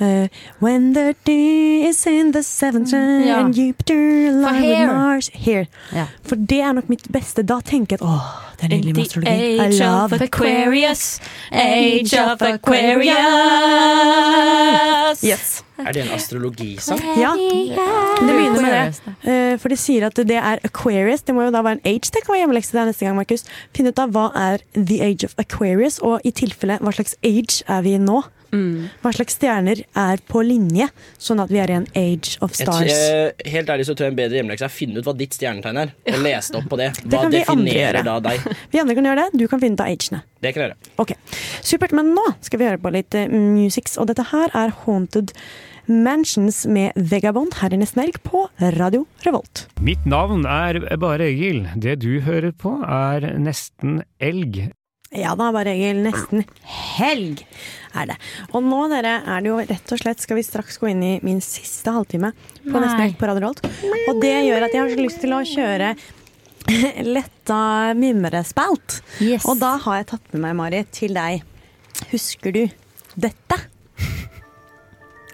uh, When the day is in the seventh sign
Ja.
and Jupiter alive with Mars Here.
Ja.
For det er nok mitt beste. Da tenker jeg at åh, det er nydelig astrologi. I
age
love
of Aquarius, age of Aquarius.
Yes.
Er det en astrologisang?
Ja, det begynner med det. Eh, For de sier at det er Aquarius. Det må jo da være en age. Det kan være hjemmelekse der neste gang, Markus. Finn ut av hva er the age of Aquarius, og i tilfelle hva slags age er vi i nå. Hva slags stjerner er på linje, sånn at vi er i en age of stars?
tror- eh, helt ærlig så tror jeg en bedre hjemmelekse er å finne ut hva ditt stjernetegn er, og lese det opp på det.
Det
Hva
kan vi andre
definerer
gjøre.
da deg?
Vi andre kan gjøre det, du kan finne ut av agene.
Det kan jeg gjøre.
Ok, Supert, men nå skal vi høre på litt uh, musics, og dette her er Haunted Mansions med Vegabond her i Nestenelg på Radio Revolt.
Mitt navn er Bare Egil. Det du hører på er Nesten Elg.
Ja da, bare Egil. Nesten helg er det. Og nå dere, er det jo rett og slett skal vi straks gå inn i min siste halvtime på
Nei.
Nesten på Radio Revolt. Og det gjør at jeg har så lyst til å kjøre letta mimrespalt. Og da har jeg tatt med meg, Mari, til deg. Husker du dette?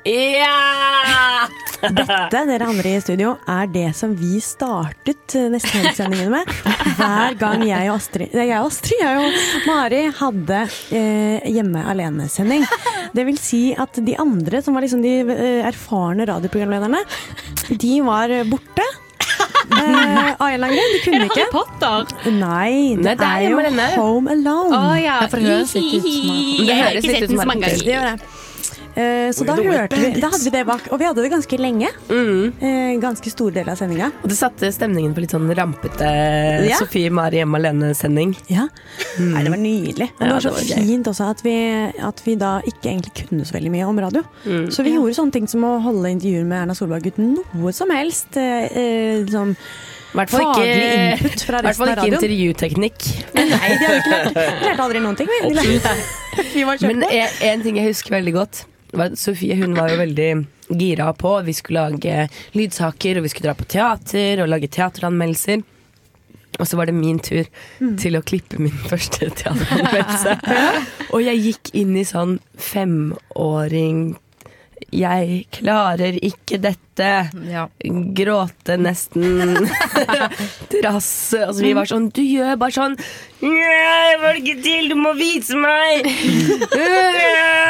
Ja!
Dette, dere andre i studio, er det som vi startet neste Nesten Helg-sendingene med. Hver gang jeg og Astrid, nei, jeg og Astrid, jeg og Mari hadde eh, hjemme alene-sending. Det vil si at de andre, som var liksom de eh, erfarne radioprogramlederne, de var borte. Eh, av en eller. De kunne
Er det
ikke.
Harry Potter?
Nei, det,
Nei, det er
er jo. Home Alone.
Å ja.
det høres litt ut som
Det
Jeg har
høres
ikke
litt
sett
ut
den
som
så mange
ganger
Det gjør det. Eh, så da, hørte vi, da hadde vi det bak, og vi hadde det ganske lenge. Eh, ganske stor del av sendinga.
Og det satte stemningen på litt sånn rampete
Ja.
Sofie Mari hjemme alene-sending.
Ja. Nei, det var nydelig. Og
Ja,
det var så
det var
fint også at vi, at vi da ikke egentlig kunne så veldig mye om radio.
Mm.
Så vi gjorde sånne ting som å holde intervjuer med Erna Solberg uten noe som helst. Eh, liksom,
hvert fall ikke- hvert fall ikke intervjuteknikk.
Nei, de hadde ikke lært, aldri noen ting. Vi, vi var
Men en, en ting jeg husker veldig godt, Sofie hun var jo veldig gira på. Vi skulle lage lydsaker, og vi skulle dra på teater og lage teateranmeldelser. Og så var det min tur til å klippe min første teateranmeldelse. Og jeg gikk inn i sånn femåring jeg klarer ikke dette. Gråte nesten. Drasse. Altså, vi var sånn Du gjør bare sånn Nei, jeg får det ikke til! Du må vise meg!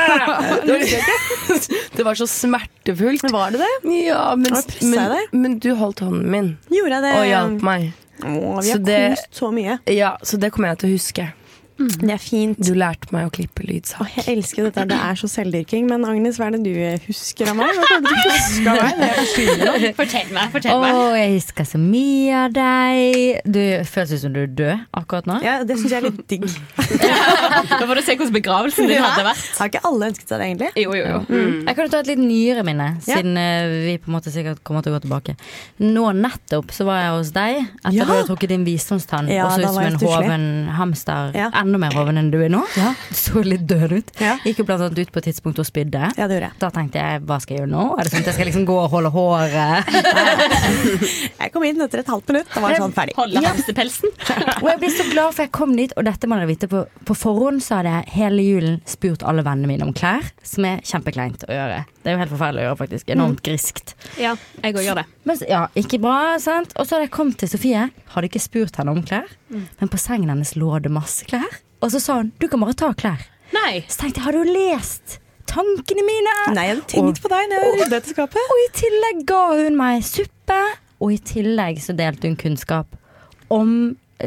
det var så smertefullt.
Var det det?
Ja, men, men, men du holdt hånden min
Gjorde jeg det?
og hjalp meg.
Å, vi
Så
har
det-
kost så mye.
Ja, så det kommer jeg til å huske.
Det er fint.
Du lærte meg å klippe lydsak.
Åh, jeg elsker dette. Det er så selvdyrking. Men Agnes, hva er det du husker av meg? Hva du husker av meg?
Fortell meg.
Å,
fortell meg.
jeg husker så mye av deg. Du føles som du er død akkurat nå.
Ja, det syns jeg er litt digg.
Da får du se hvordan begravelsen din hadde vært.
Har ikke alle ønsket seg det, egentlig?
Jo, jo, jo.
Mm. Jeg kan jo ta et litt nyere minne, siden ja. vi på en måte sikkert kommer til å gå tilbake. Nå nettopp så var jeg hos deg etter
Ja.
du hadde trukket din visdomstann.
Ja,
og så ut som en hoven hamster.
Ja.
Enda mer hoven enn du er nå.
Ja.
Så litt død ut.
Ja.
Gikk jo blant annet ut på et tidspunkt og spydde.
Ja, det gjorde jeg.
Da tenkte jeg hva skal jeg gjøre nå? Er det sånn at jeg skal liksom gå og holde håret?
Jeg kom inn etter et halvt minutt. Da var sånn ferdig.
Holde hamsterpelsen.
Og jeg ble så glad for jeg kom dit, og dette må dere vite. På, på forhånd så hadde jeg hele julen spurt alle vennene mine om klær, som er kjempekleint å gjøre. Det er jo helt forferdelig å gjøre, faktisk. Enormt griskt.
Ja, jeg òg gjør det.
Men, ja, ikke bra, sant? Og så hadde jeg kommet til Sofie, hadde ikke spurt henne om klær, men på sengen hennes lå det masse klær. Og så sa hun du kan bare ta klær.
Nei.
Så tenkte jeg, har du lest tankene mine?
Nei, jeg hadde tenkt på deg når jeg rydda dette skapet.
Og i tillegg ga hun meg suppe, og i tillegg så delte hun kunnskap om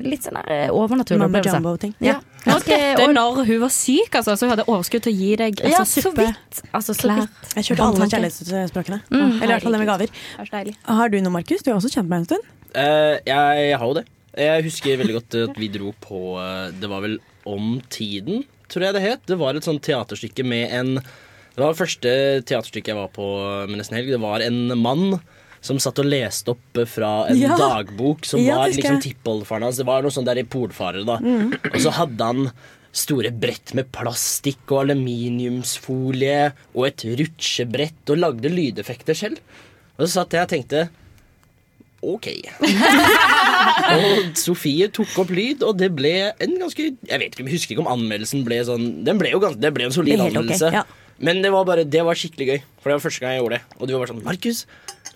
litt sånn der overnaturlig opplevelse.
jumbo-ting.
Ja.
Og
Ganske-
dette når hun var syk, altså, så hun hadde overskudd til å gi deg altså,
Ja, så
suppe.
vidt. Altså,
Klær.
Jeg kjørte alle kjærlighetsspråkene.
Mm.
Eller i hvert fall det med gaver.
Det er så deilig.
Har du noe, Markus? Du har også kjent meg en stund.
Uh, jeg, jeg har jo det. Jeg husker veldig godt at vi dro på eh, Det var vel Om tiden, tror jeg det het. Det var et sånt teaterstykke med en Det var det første teaterstykket jeg var på med nesten helg. Det var en mann som satt og leste opp fra en
Ja.
dagbok som
Ja,
var liksom tippoldefaren hans. Det var noe sånt der i polfarer, da.
Mm.
Og så hadde han store brett med plastikk og aluminiumsfolie og et rutsjebrett og lagde lydeffekter selv. Og så satt jeg og tenkte OK. og Sofie tok opp lyd, og det ble en ganske Jeg vet ikke, jeg husker ikke om anmeldelsen ble sånn Den ble jo ganske, det ble en solid anmeldelse.
Okay, ja.
Men det var bare, det var skikkelig gøy. For det var første gang jeg gjorde det. Og du var bare sånn Markus,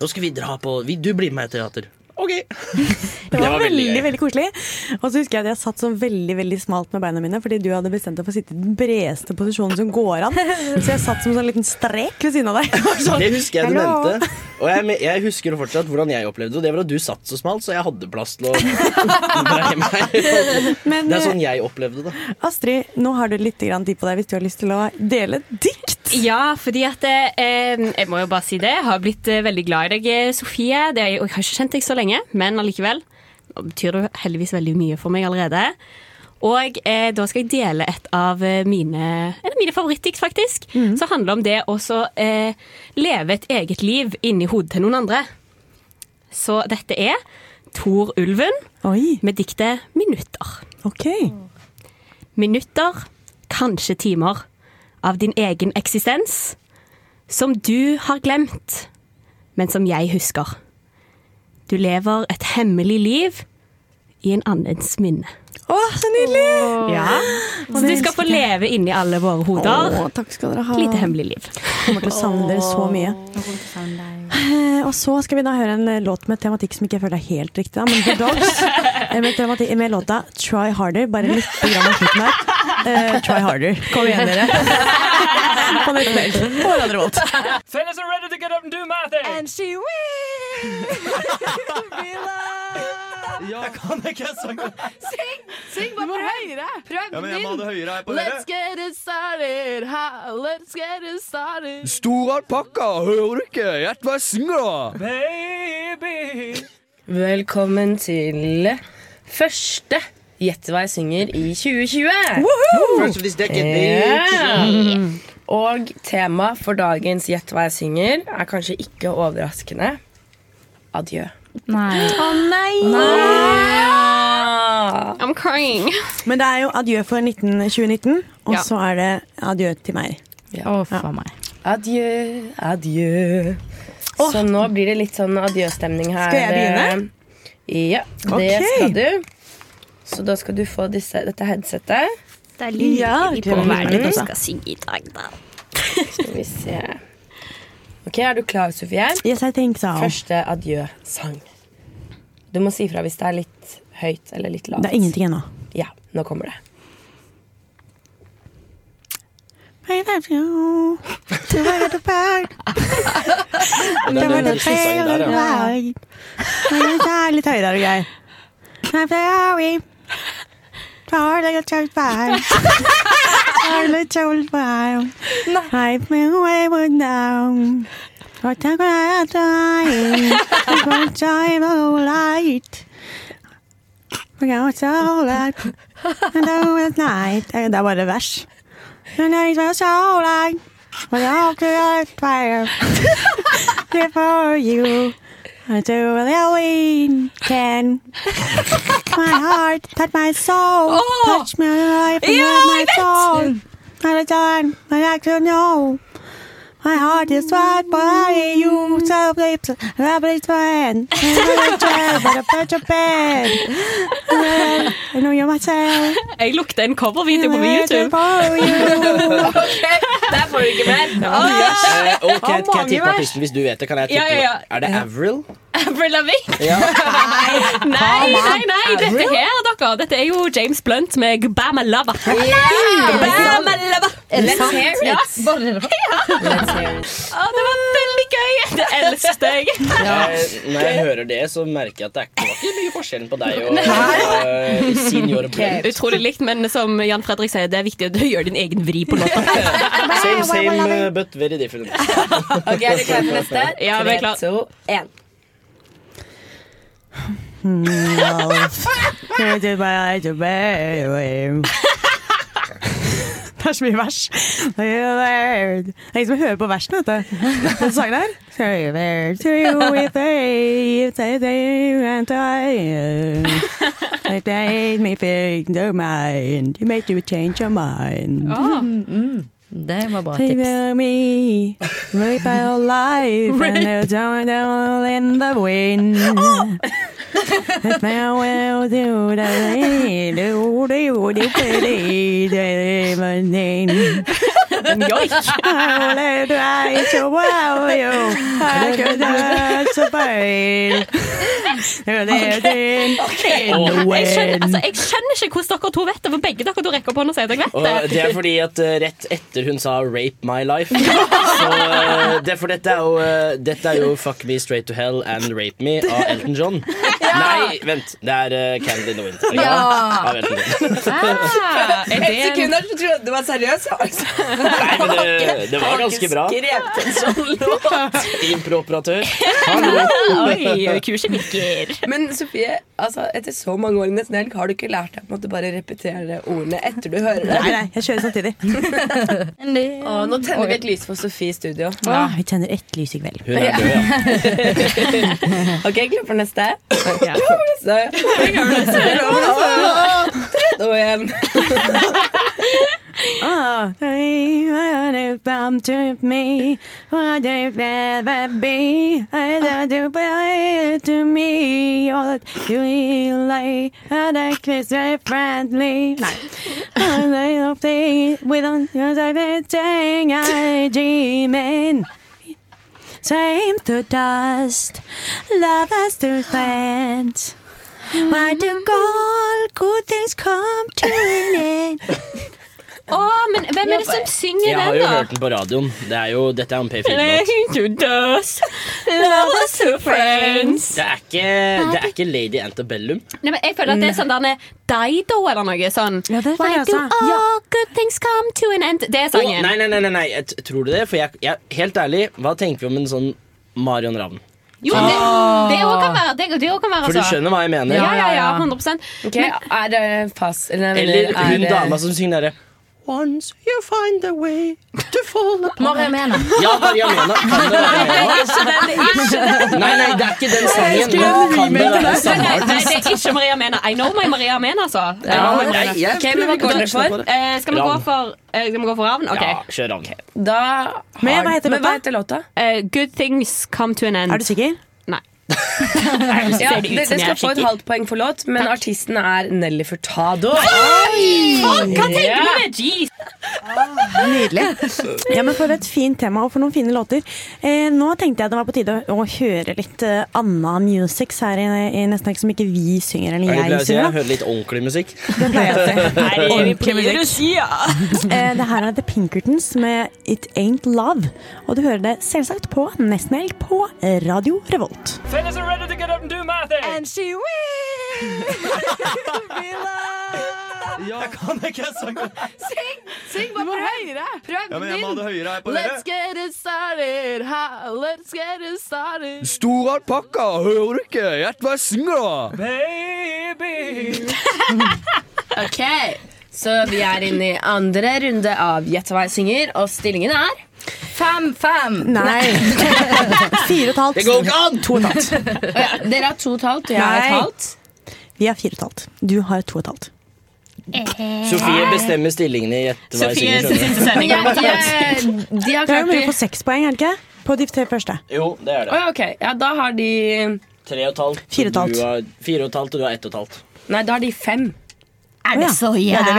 nå skal vi dra på vi, Du blir med meg i teater. OK.
Det var, veldig, veldig koselig. Og så husker jeg at jeg satt sånn veldig veldig smalt med beina mine, fordi du hadde bestemt deg for å sitte i den bredeste posisjonen som går an. Så jeg satt som en sånn liten strek ved siden av deg. Sånn,
Det husker jeg du
«Hallo!»
Og jeg, jeg husker fortsatt hvordan jeg opplevde det. og Det var at du satt så smalt, så jeg hadde plass til å dreie meg.
Men,
Det er sånn jeg opplevde det.
Astrid, nå har du litt tid på deg hvis du har lyst til å dele dikt.
Ja, fordi at eh, Jeg må jo bare si det. Jeg har blitt eh, veldig glad i deg, eh, Sofie. Det er, jeg har ikke kjent deg så lenge, men allikevel nå betyr du heldigvis veldig mye for meg allerede. Og eh, da skal jeg dele et av eh, mine, mine favorittdikt, faktisk. Som handler om det å eh, leve et eget liv inni hodet til noen andre. Så dette er Tor Ulven med diktet 'Minutter'.
Ok.
Minutter, kanskje timer, av din egen eksistens, som du har glemt, men som jeg husker. Du lever et hemmelig liv i en annens minne.
Å, så nydelig!
Ja. Så du skal få leve inni alle våre hoder.
Åh, takk skal dere ha.
Lite hemmelig liv.
Jeg Kommer til å savne dere så mye. Eh, Og så skal vi da høre en eh, låt med tematikk som ikke jeg føler er helt riktig, da, men The Dogs. eh, Med, med låta 'Try Harder'. Bare litt grann av slutten her. Uh, try harder. Kom igjen, dere. På neste meld. På hverandre volt.
Fellas are ready to get up and do my thing.
And she
Jeg kan ikke sangen.
Syng! Syng bare prøv! høyere! Prøv
Ja, men jeg må ha det høyere her på dere.
Let's get it started, ha, let's get it started.
Stor alpakka, hører du ikke? Gjett hva jeg synger, da!
Baby. Velkommen til første Gjett hva jeg synger i 2020.
First of this decade, bitch.
Ja. Og tema for dagens Gjett hva jeg synger er kanskje ikke overraskende adjø.
Nei.
Å nei!
I'm crying.
Men det er jo adjø for 19, 2019, og
Ja.
så er det adjø til meg.
Å, for meg.
Adjø, adjø. Så nå blir det litt sånn adjøstemning her.
Skal jeg begynne?
Ja, det
okay.
skal du. Så da skal du få disse, dette headsetet.
Da
lurer
Ja, på hva er det du skal
synge i dag, da.
Skal vi se. Ok, Er du klar, Sofie?
Yes, I think so.
Første adjø-sang. Du må si fra hvis det er litt høyt eller litt lavt.
Det er ingenting ennå.
Ja, nå kommer det.
I love you. The bird.
Det er den sangen der, ja.
Det er litt høyere og greier. I'm sorry. Darling, it's so fine. Darling, it's so fine. I've been away with now. What am I dying? I'm going to die of light. We're going so light. And over the night. Det er bare vers. The night was so light. But all the fire. Before you. I do the Halloween can. My heart, touch my soul, oh! touch my life, and
Ja,
my soul. At a time, I like to know. My heart is right by you, so lips, lovely friend. But a bunch of bed. I know you're myself.
Jeg lukter en covervideo på YouTube.
Der får du ikke mer.
Oh, ok, uh, ok,
Hva
tippe
vers.
artisten hvis du vet det? Kan jeg tippe?
Ja, ja, ja.
Er det Avril?
Avril Lavigne?
Ja.
Nei, nei, nei, dette her, dere. Dette er jo James Blunt med Gbamalava Lava. Gbamalava!
Let's hear it.
Ja. Å, det var veldig gøy! Det elsket jeg.
Ja. Når jeg hører det, så merker jeg at det er ikke- ikke mye forskjell på deg og uh, senior Blunt.
Utrolig likt, men som Jan Fredrik sier, det er viktig at du gjør din egen vri på låta.
Same, same, uh, but very different.
Ok, Er du klar for neste?
Ja, vi er klar.
Tre, to, én.
Det er så mye vers. Det er ingen som hører på versene, vet du. Den sangen her. It made me think your mind. You made you change your mind.
Det var bra tips.
me, rape our life, and they're down, down in the wind. Oh! may well do the do do do do do do
En joik. Jeg skjønner, altså, jeg skjønner ikke hvordan dere to vet det, for begge dere to rekker opp hånda og sier dere vet
Og
det.
det er fordi at eh, rett etter hun sa 'rape my life' Så eh, det, For dette er, jo, eh, dette er jo 'Fuck me straight to hell and rape me' av Elton John. Nei, vent. Det er uh, 'Candy in the Winter'.
Ja.
Av Elton John.
Ah, Et sekund der så trodde jeg du var seriøs.
Nei, men det, det var ganske bra.
Skrevet en sånn låt.
Improoperatør.
Oi, kurset virker. Men Sofie, altså, etter så mange år i Nesten Helg, har du ikke lært deg å bare repetere ordene etter du hører det?
Nei, nei, jeg kjører samtidig.
Å, nå tenner vi et lys for Sofie i studio.
Ja, vi tenner ett lys i kveld.
Hun er død, ja.
ok, klar for neste? Klar for neste. Klar for neste. Tre, to, en.
Oh, come to me, what they never be. I don't to me. All you feel like and I kiss very friendly. Nei. And I don't think we don't use everything I dream in. Same to dust, love us to friends. Why do all good things come to an end?
Å, men hvem er det som synger
Jeg har
den,
jo
da?
hørt den på radioen. Det er jo, dette er en P4-låt. Det er ikke, det er ikke Lady Antebellum.
Nei, men jeg føler at det er sånn der Dido eller noe sånn
Ja, det
Why
føler jeg
do all good things come to an end? Det er
Å,
sangen.
nei, nei, nei, nei, nei. Jeg t- tror du det? For jeg, jeg, helt ærlig, hva tenker vi om en sånn Marion Ravn?
Jo, det, det også kan være. Det, det også kan være
For du
altså.
skjønner hva jeg mener?
Ja, ja, ja, 100%
Ok, Er det fast Eller,
Eller
er
hun
det-
dama som synger derre Once you find a way to fall apart
Maria Mena.
Ja, Maria Mena. Kan det være
den.
Nei, nei, det er ikke den sangen. Men kan det være samme
Nei, nei, det er ikke Maria Mena. I know my Maria Mena, altså.
Ja,
men-
nei, jeg
Ok, men går for?
Eh, skal vi gå for eh, Skal vi gå for Ravn? Okay.
Ja, kjør Ravn.
Da har,
Men hva heter låta?
Eh, good things come to an end.
Er du sikker?
Ja,
det
det, skal få et halvt poeng for låt, men artisten er Nelly Furtado.
Oi! hva tenker du med Jeez?
Nydelig. Ja, men For et fint tema og for noen fine låter. Eh, nå tenkte jeg det var på tide å høre litt uh, Anna Musics her i, i nesten ikke som ikke vi synger eller
jeg,
jeg
pleier å si?
synger.
Jeg hører litt ordentlig musikk.
Det pleier jeg å si. Ordentlig musikk.
ja.
Eh, det her er The Pinkertons med It Ain't Love. Og du hører det selvsagt på Nesten Helg på Radio Revolt.
Fellas are ready to get up and do my thing.
And she will be loved
Jeg kan ikke sangen.
Syng! Syng bare prøv høyere! Prøv
Ja, men jeg må ha det høyere her på
Let's get it started, ha, let's get it started.
Stor alpakka, hører du ikke? Gjett hva jeg synger, da!
Baby.
Ok, så vi er inne i andre runde av Gjett hva jeg synger, og stillingen er
Fem, fem.
Nei. Fire og et halvt.
Det går ikke an!
To og et halvt.
Å ja, Dere har to og et halvt, og jeg har et halvt.
Vi har fire og et halvt. Du har to og et halvt.
Sofie bestemmer stillingene i Gjett hva jeg
Sofie
synger.
jeg, de har
Det er jo
klart det.
å få seks poeng, er det ikke? På de tre første.
Jo, det er det.
Oh, ok, ja, da har de
Tre og et halvt.
Fire og et halvt.
Du har fire og et halvt, og du har ett og et halvt.
Nei, da har de fem.
Er det så jævla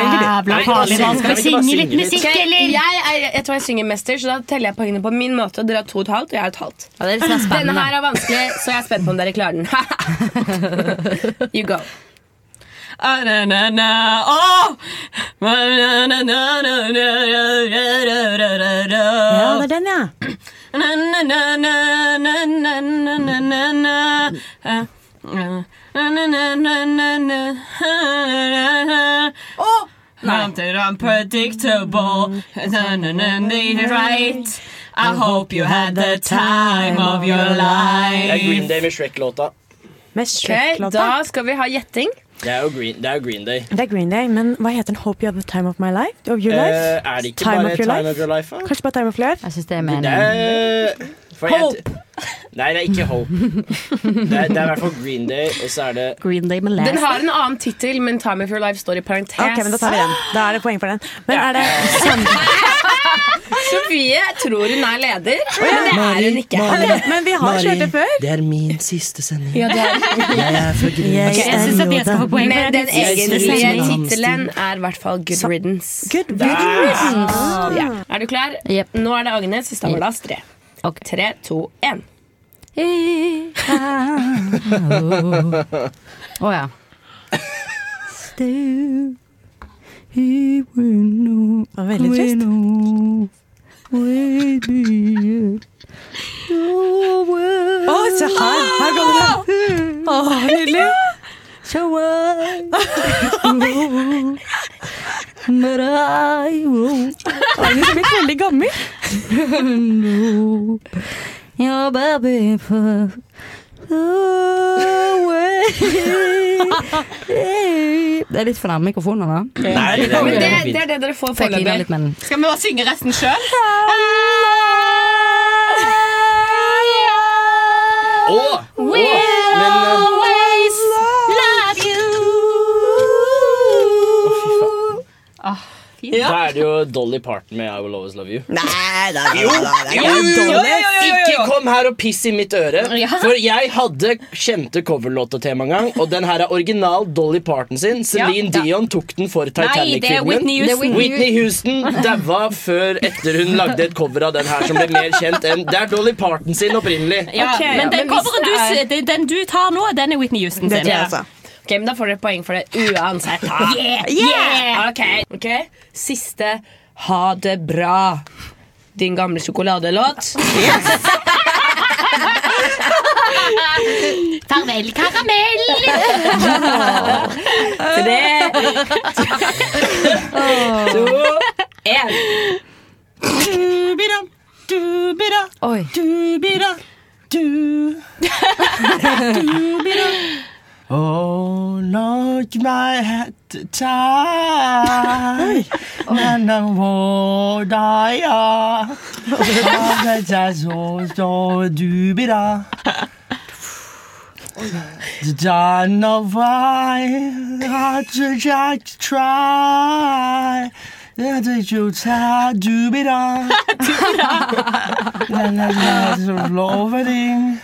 farlig?
Ja,
skal
vi
synge litt musikk, eller?
Jeg, jeg, jeg, tror jeg synger mester, så da teller jeg poengene på min måte. Dere har to og et halvt, og jeg har et halvt.
Ja, er sånn
Denne her er vanskelig, så jeg er spent på om dere klarer den. you go.
Ja, det er den, ja.
Oh! Unpredictable. Right. I hope you had the time of your life.
Det er Green Day med Shrek-låta.
Med Shrek-låta?
Okay, da skal vi ha gjetting.
Det er jo Green, det er Green, Day.
Det er Green Day, Men hva heter den? Hope you have the time of my life? Of your eh, life?
Eh, er det ikke
time
bare
of
Time
life?
of Your Life?
Kanskje bare Time of Your Life?
Jeg synes det er meningen.
Det er for jeg- Nei, det er ikke Hope. Det er, det er i hvert fall Green Day, og så er det
Green Day med
Den har en annen tittel, men Time of Your Life står i parentes.
Ok, men Da tar vi den. Da er det poeng for den. Men er det
Sofie tror hun er leder, men det er hun ikke.
Men vi har kjørt det før.
Det er min siste sending.
Ja, det er.
Jeg er for Green
Jeg
Jeg syns at jeg skal få poeng for
Men
det.
den
Jeg
egentlige tittelen er i hvert fall Good Riddance.
Good riddance.
Ja. Er du klar? Nå er det Agnes i Stavardals 3. Tre, to, én.
Å ja.
Det var veldig trist. Å, se her! Her kommer det. Å, nydelig.
But I won't.
Agnes er blitt veldig gammel.
Your baby for Det er litt for nærme mikrofonen, da.
Nei, det er-
det,
det er
det er det dere får foreløpig.
Skal vi bare synge resten sjøl?
Å!
We'll
Da er det jo Dolly Parton med I Will Always Love You.
Nei, da, da,
Jo,
da, da, det er
jo,
ikke
jo, jo. Ikke kom her og piss i mitt øre.
Ja.
For jeg hadde kjente coverlåter til en gang, og den her er original Dolly Parton sin. Celine
Ja.
Dion tok den for
det er
Titanic-filmen.
Whitney Houston.
Whitney Houston daua før etter hun lagde et cover av den her som ble mer kjent enn Det er Dolly Parton sin opprinnelig.
Ja,
Ok,
men den, coveren du,
er-
den, den du tar nå, den er Whitney Houston
Det
sin.
tror jeg også.
Ok, men Da får dere poeng for det uansett.
Yeah!
Yeah! Okay. ok. Siste Ha det bra. Din gamle sjokoladelåt.
Farvel, karamell!
Tre, to, én.
Du-bida,
Oi.
du-bida, du. Du-bida. Oh, not my hat tie. Men den vår deg, ja. Det er så så du-bida. Done of I had to just try. Det er jo ta du-bida. Den er så loving.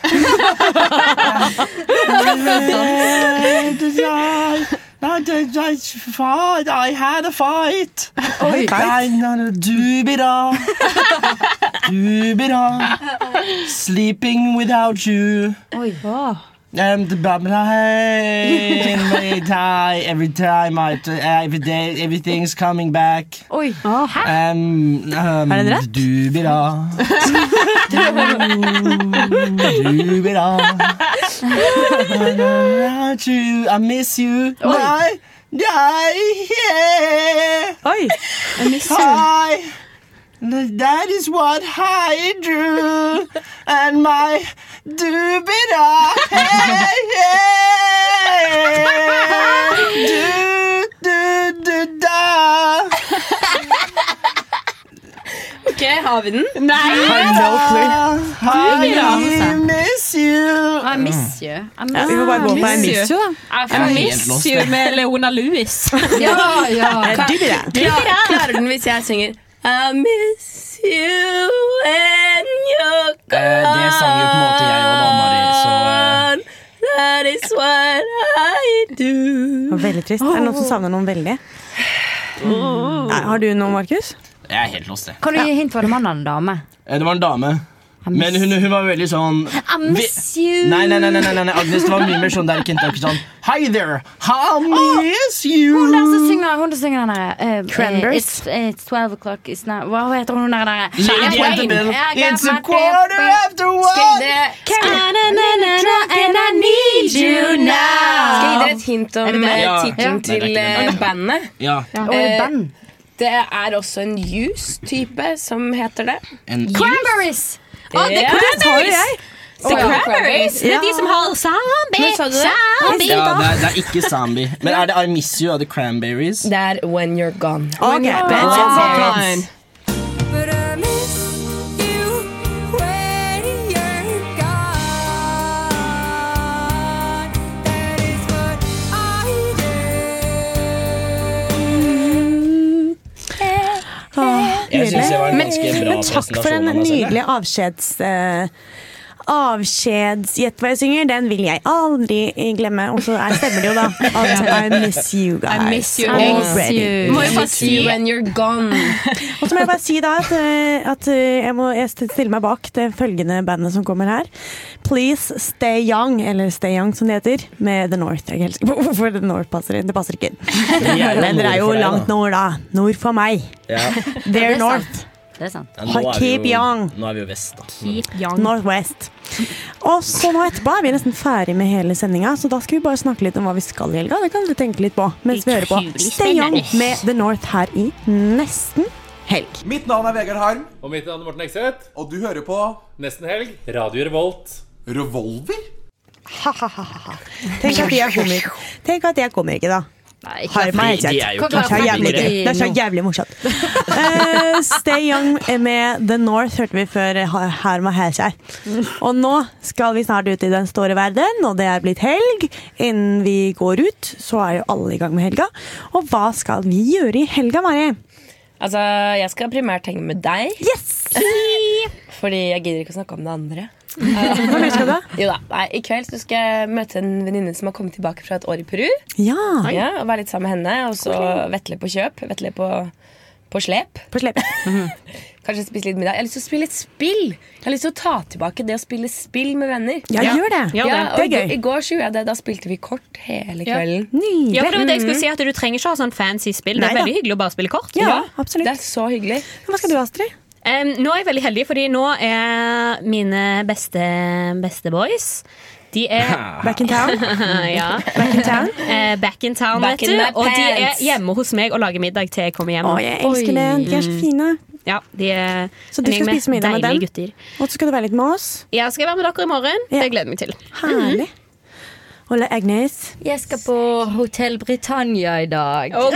I had a fight. I not a doobie-da. Doobie-da. Sleeping without you. Um, the hey, every time, every time, I, every day, everything's coming back.
Oi.
Um, um,
Er den rett?
Without you, I miss you. Oi. Why? Yeah, yeah.
Oi.
Hi. That is what I drew, and my doobie-da, hey, du, do, do, da.
Ok, har vi den?
Nei!
I miss you.
I miss you. I miss
Ja, vi får bare gå på I miss you, da.
I miss you med Leona Lewis.
Ja, ja.
Klarer den hvis jeg synger I miss you when you're gone.
Eh, det sang jo på en måte jeg og da, Mari, så, eh.
That is what I do.
Veldig trist. Er det noen som savner noen veldig? Nei, har du noe, Markus?
Jeg er helt lost, jeg.
Kan du gi hint? for en mann eller dame?
Eh, Det var en dame. Men hun, hun var veldig sånn
I miss you.
Nei, nei, nei, nei, nei, nei, Agnes, det var mye mer sånn der Kentucky sånn Hi there, I miss you.
Hun der som synger, hun der synger den derre uh, eh,
Cranberries.
It's, it's 12 o'clock it's not Hva heter hun der? der?
Lady
in
the
Twain.
It's a quarter after one.
Skal jeg gi dere,
And I need you now.
skal jeg gi dere et hint om eh,
Ja.
tittelen
Ja.
til uh, bandet?
Ja,
Og uh, band.
Det er også en juice-type som heter det.
en
Cranberries!
Å, det
Ja.
Cranberries! The Cranberries. Det er de som har zombie,
Men sa du det?
zombie.
Ja, det er, det er ikke Zombie. Men er det I Miss You av The Cranberries?
Det er When You're Gone.
Ok,
Cranberries.
Åh,
Jeg
nydelig.
bra
Men takk for en nydelig avskjeds... eh, avskjeds Gjett hva jeg synger, den vil jeg aldri glemme. Og så er- stemmer det jo, da. At I miss you guys.
I miss you
already.
You. Må jo bare si when you're gone.
Og så må jeg bare si da at, eh, at eh, jeg må jeg stiller meg bak det følgende bandet som kommer her. Please Stay Young, eller Stay Young som det heter, med The North. Jeg er på hvorfor The North passer inn. Det passer ikke inn. Men dere er jo langt nord, da. Nord for meg.
Ja.
They're north.
Det er sant.
Ja, nå er
Keep
jo-
young.
Nå er vi jo vest, da.
Northwest. Og så nå etterpå er vi nesten ferdig med hele sendinga, så da skal vi bare snakke litt om hva vi skal i helga. Det kan dere tenke litt på mens vi hører på Stay Young med The North her i nesten helg.
Mitt navn er Vegard Harm. Og mitt navn er Morten Ekseth. Og du hører på Nesten Helg. Radio Revolt. Revolver?
Ha-ha-ha. Tenk at de er komiker. Tenk at de er komikere, da. Har meg
de- de er
kjent.
ikke
Det er så jævlig
komikere.
gøy. Det er så jævlig morsomt. uh, Stay Young med The North hørte vi før Harma Herma Hæsjær. Og nå skal vi snart ut i den store verden, og det er blitt helg. Innen vi går ut, så er jo alle i gang med helga. Og hva skal vi gjøre i helga, Mari?
Altså, jeg skal primært henge med deg. Fordi jeg gidder ikke å snakke om det andre.
Hva mer skal du?
Jo da, nei, I kveld så skal jeg møte en venninne som har kommet tilbake fra et år i Peru.
Ja.
Ja, og Være litt sammen med henne, og så Vetle på kjøp. Vetle på, på slep.
På slep.
Kanskje spise litt middag. Jeg har lyst til å spille et spill. Jeg har lyst til å ta tilbake det å spille spill med venner.
Ja, gjør det.
Ja,
det.
og
Det er gøy.
I går så gjorde jeg det. Da spilte vi kort hele
Ja.
kvelden.
Ja, for det var det jeg skulle si at Du trenger ikke ha sånn fancy spill. Det er
veldig da.
hyggelig å bare spille kort.
Ja, absolutt. Det er så hyggelig.
Hva skal du, Astrid?
Em, nå er jeg veldig heldig, fordi nå er mine beste, beste boys de er
Back in town?
ja.
Back in town?
Eh, back in town,
Back
vet
in
du. Og de er hjemme hos meg og lager middag til jeg kommer hjem.
Å, jeg elsker det. De er så
Mm.
fine.
Ja, de er
Så du skal spise middag med dem?
gutter.
Og så skal du være litt med oss.
Jeg skal være med dere i morgen. Det gleder jeg meg til.
Herlig. Ole Agnes.
Jeg skal på Hotell Britannia i dag.
Oh,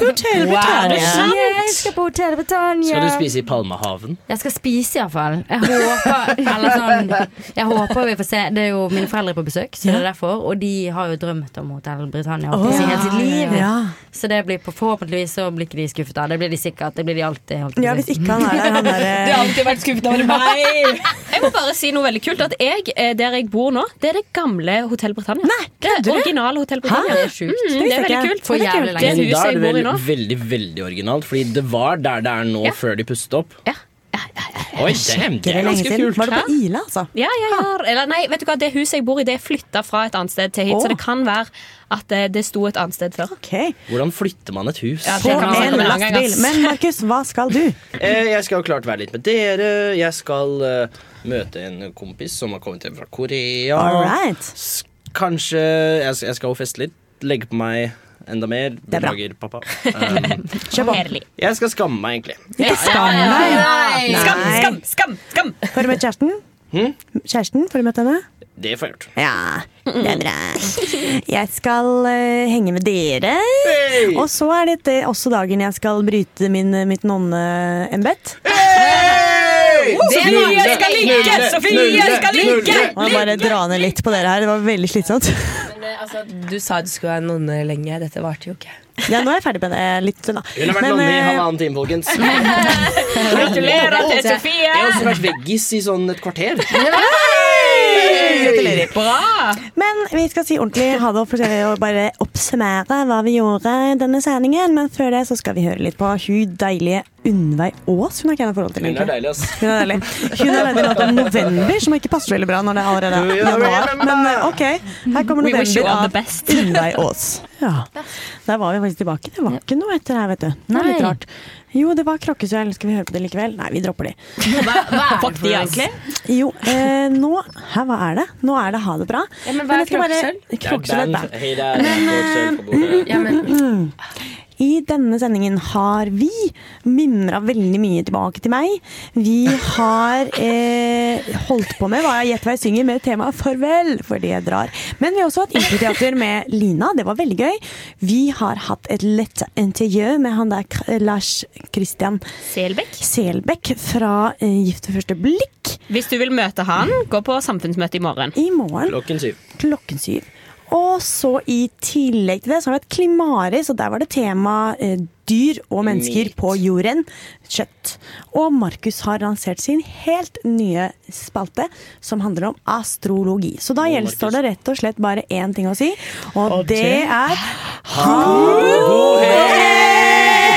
Hotell Britannia.
Jeg skal på Hotell Britannia.
Skal du spise i Palmehaven?
Jeg skal spise iallfall. Jeg håper eller sånn, Jeg håper vi får se. Det er jo mine foreldre på besøk, så det er derfor. Og de har jo drømt om Hotell Britannia oh, ja, hele sitt liv.
ja.
Så det blir på, forhåpentligvis så blir ikke de skuffet. Det blir de sikkert. Det blir de alltid. holdt
Ja, hvis ikke han er der, han derre
Du har alltid vært skuffet over meg.
Jeg må bare si noe veldig kult. At jeg, eh, Der jeg bor nå, det er det gamle Hotell Britannia. det er original Hotell Britannia.
Det er sjukt.
Mm,
Det
det er veldig kult.
For jævlig lenge
Men da er det vel veldig veldig originalt, fordi det var der det er nå, før de pustet opp.
Ja.
Oi, damn, det
Det
er ganske kult.
Var det på Ila, altså?
Ja, ja, ja. Eller nei, vet du hva, det huset jeg bor i, det er flytta fra et annet sted til hit.
Oh.
Så det kan være at det, det sto et annet sted før.
Okay.
Hvordan flytter man et hus?
Ja,
På en lastebil. Men Markus, hva skal du?
Eh, Jeg skal jo klart være litt med dere. Jeg skal eh, møte en kompis som har kommet hjem fra Korea.
All right.
Kanskje Jeg, jeg skal jo feste litt. Legge på meg enda mer.
er bra.
Beklager, pappa. Um,
Kjør på.
Jeg skal skamme meg, egentlig.
Ikke skam deg.
Skam, skam, skam! skam.
Får du møtt kjæresten?
Hmm?
Kjæresten, får du møtt henne?
Det får jeg gjort.
Ja, det er bra. Jeg skal uh, henge med dere. Og så er dette også dagen jeg skal bryte min, mitt nonneembet.
Sofie skal ligge! Sofie skal ligge!
Må bare dra ned litt på dere her. Det var veldig slitsomt.
Men, eh, altså, du sa du skulle være nonne lenge. Dette varte jo ikke.
Ja, nå er jeg ferdig med det litt. Da.
Hun har vært
Men,
nonne i
eh,
halvannen time, folkens.
Gratulerer til Sofie!
Jeg har også vært veggis i sånn et kvarter.
Gratulerer.
Bra!
Men vi skal si ordentlig ha det å bare oppsummere hva vi gjorde i denne sendingen. Men før det så skal vi høre litt på hun deilige Unnveig Aas. Hun har ikke jeg noe forhold til.
Hun er deilig, ass.
Hun er deilig. Hun har lagd en låt om november som ikke passer veldig bra når det er allerede januar.
men-
eh, ok, her kommer
We wish you
november av. Unnveig Aas. Ja. Der var vi faktisk tilbake. Det var ikke noe etter her, vet du. Det var litt rart. Jo, det var Krokkesølv. Skal vi høre på det likevel? Nei, vi dropper de.
Hva, hva er det de, egentlig?
Jo, eh, nå Hæ, hva er det? Nå er det Ha det bra.
Ja, men hva er Krokkesølv?
Det
Krokkesølv er
band. på bordet.
Ja, men
I denne sendingen har vi mimra veldig mye tilbake til meg. Vi har eh, holdt på med hva jeg gjett hva jeg synger med temaet farvel, fordi jeg drar. Men vi har også hatt improteater med Lina. Det var veldig gøy. Vi har hatt et lett intervju med han der Lars Christian
Selbekk.
Selbekk fra eh, Gift ved første blikk
Hvis du vil møte han, gå på samfunnsmøte i morgen.
i morgen
Klokken syv.
klokken syv. Og så i tillegg til det så har vi et klimaris, og der var det tema eh, dyr og mennesker
Meat.
på jorden. Kjøtt. Og Markus har lansert sin helt nye spalte som handler om astrologi. Så da gjenstår det rett og slett bare én ting å si, og, det er Ha god helg!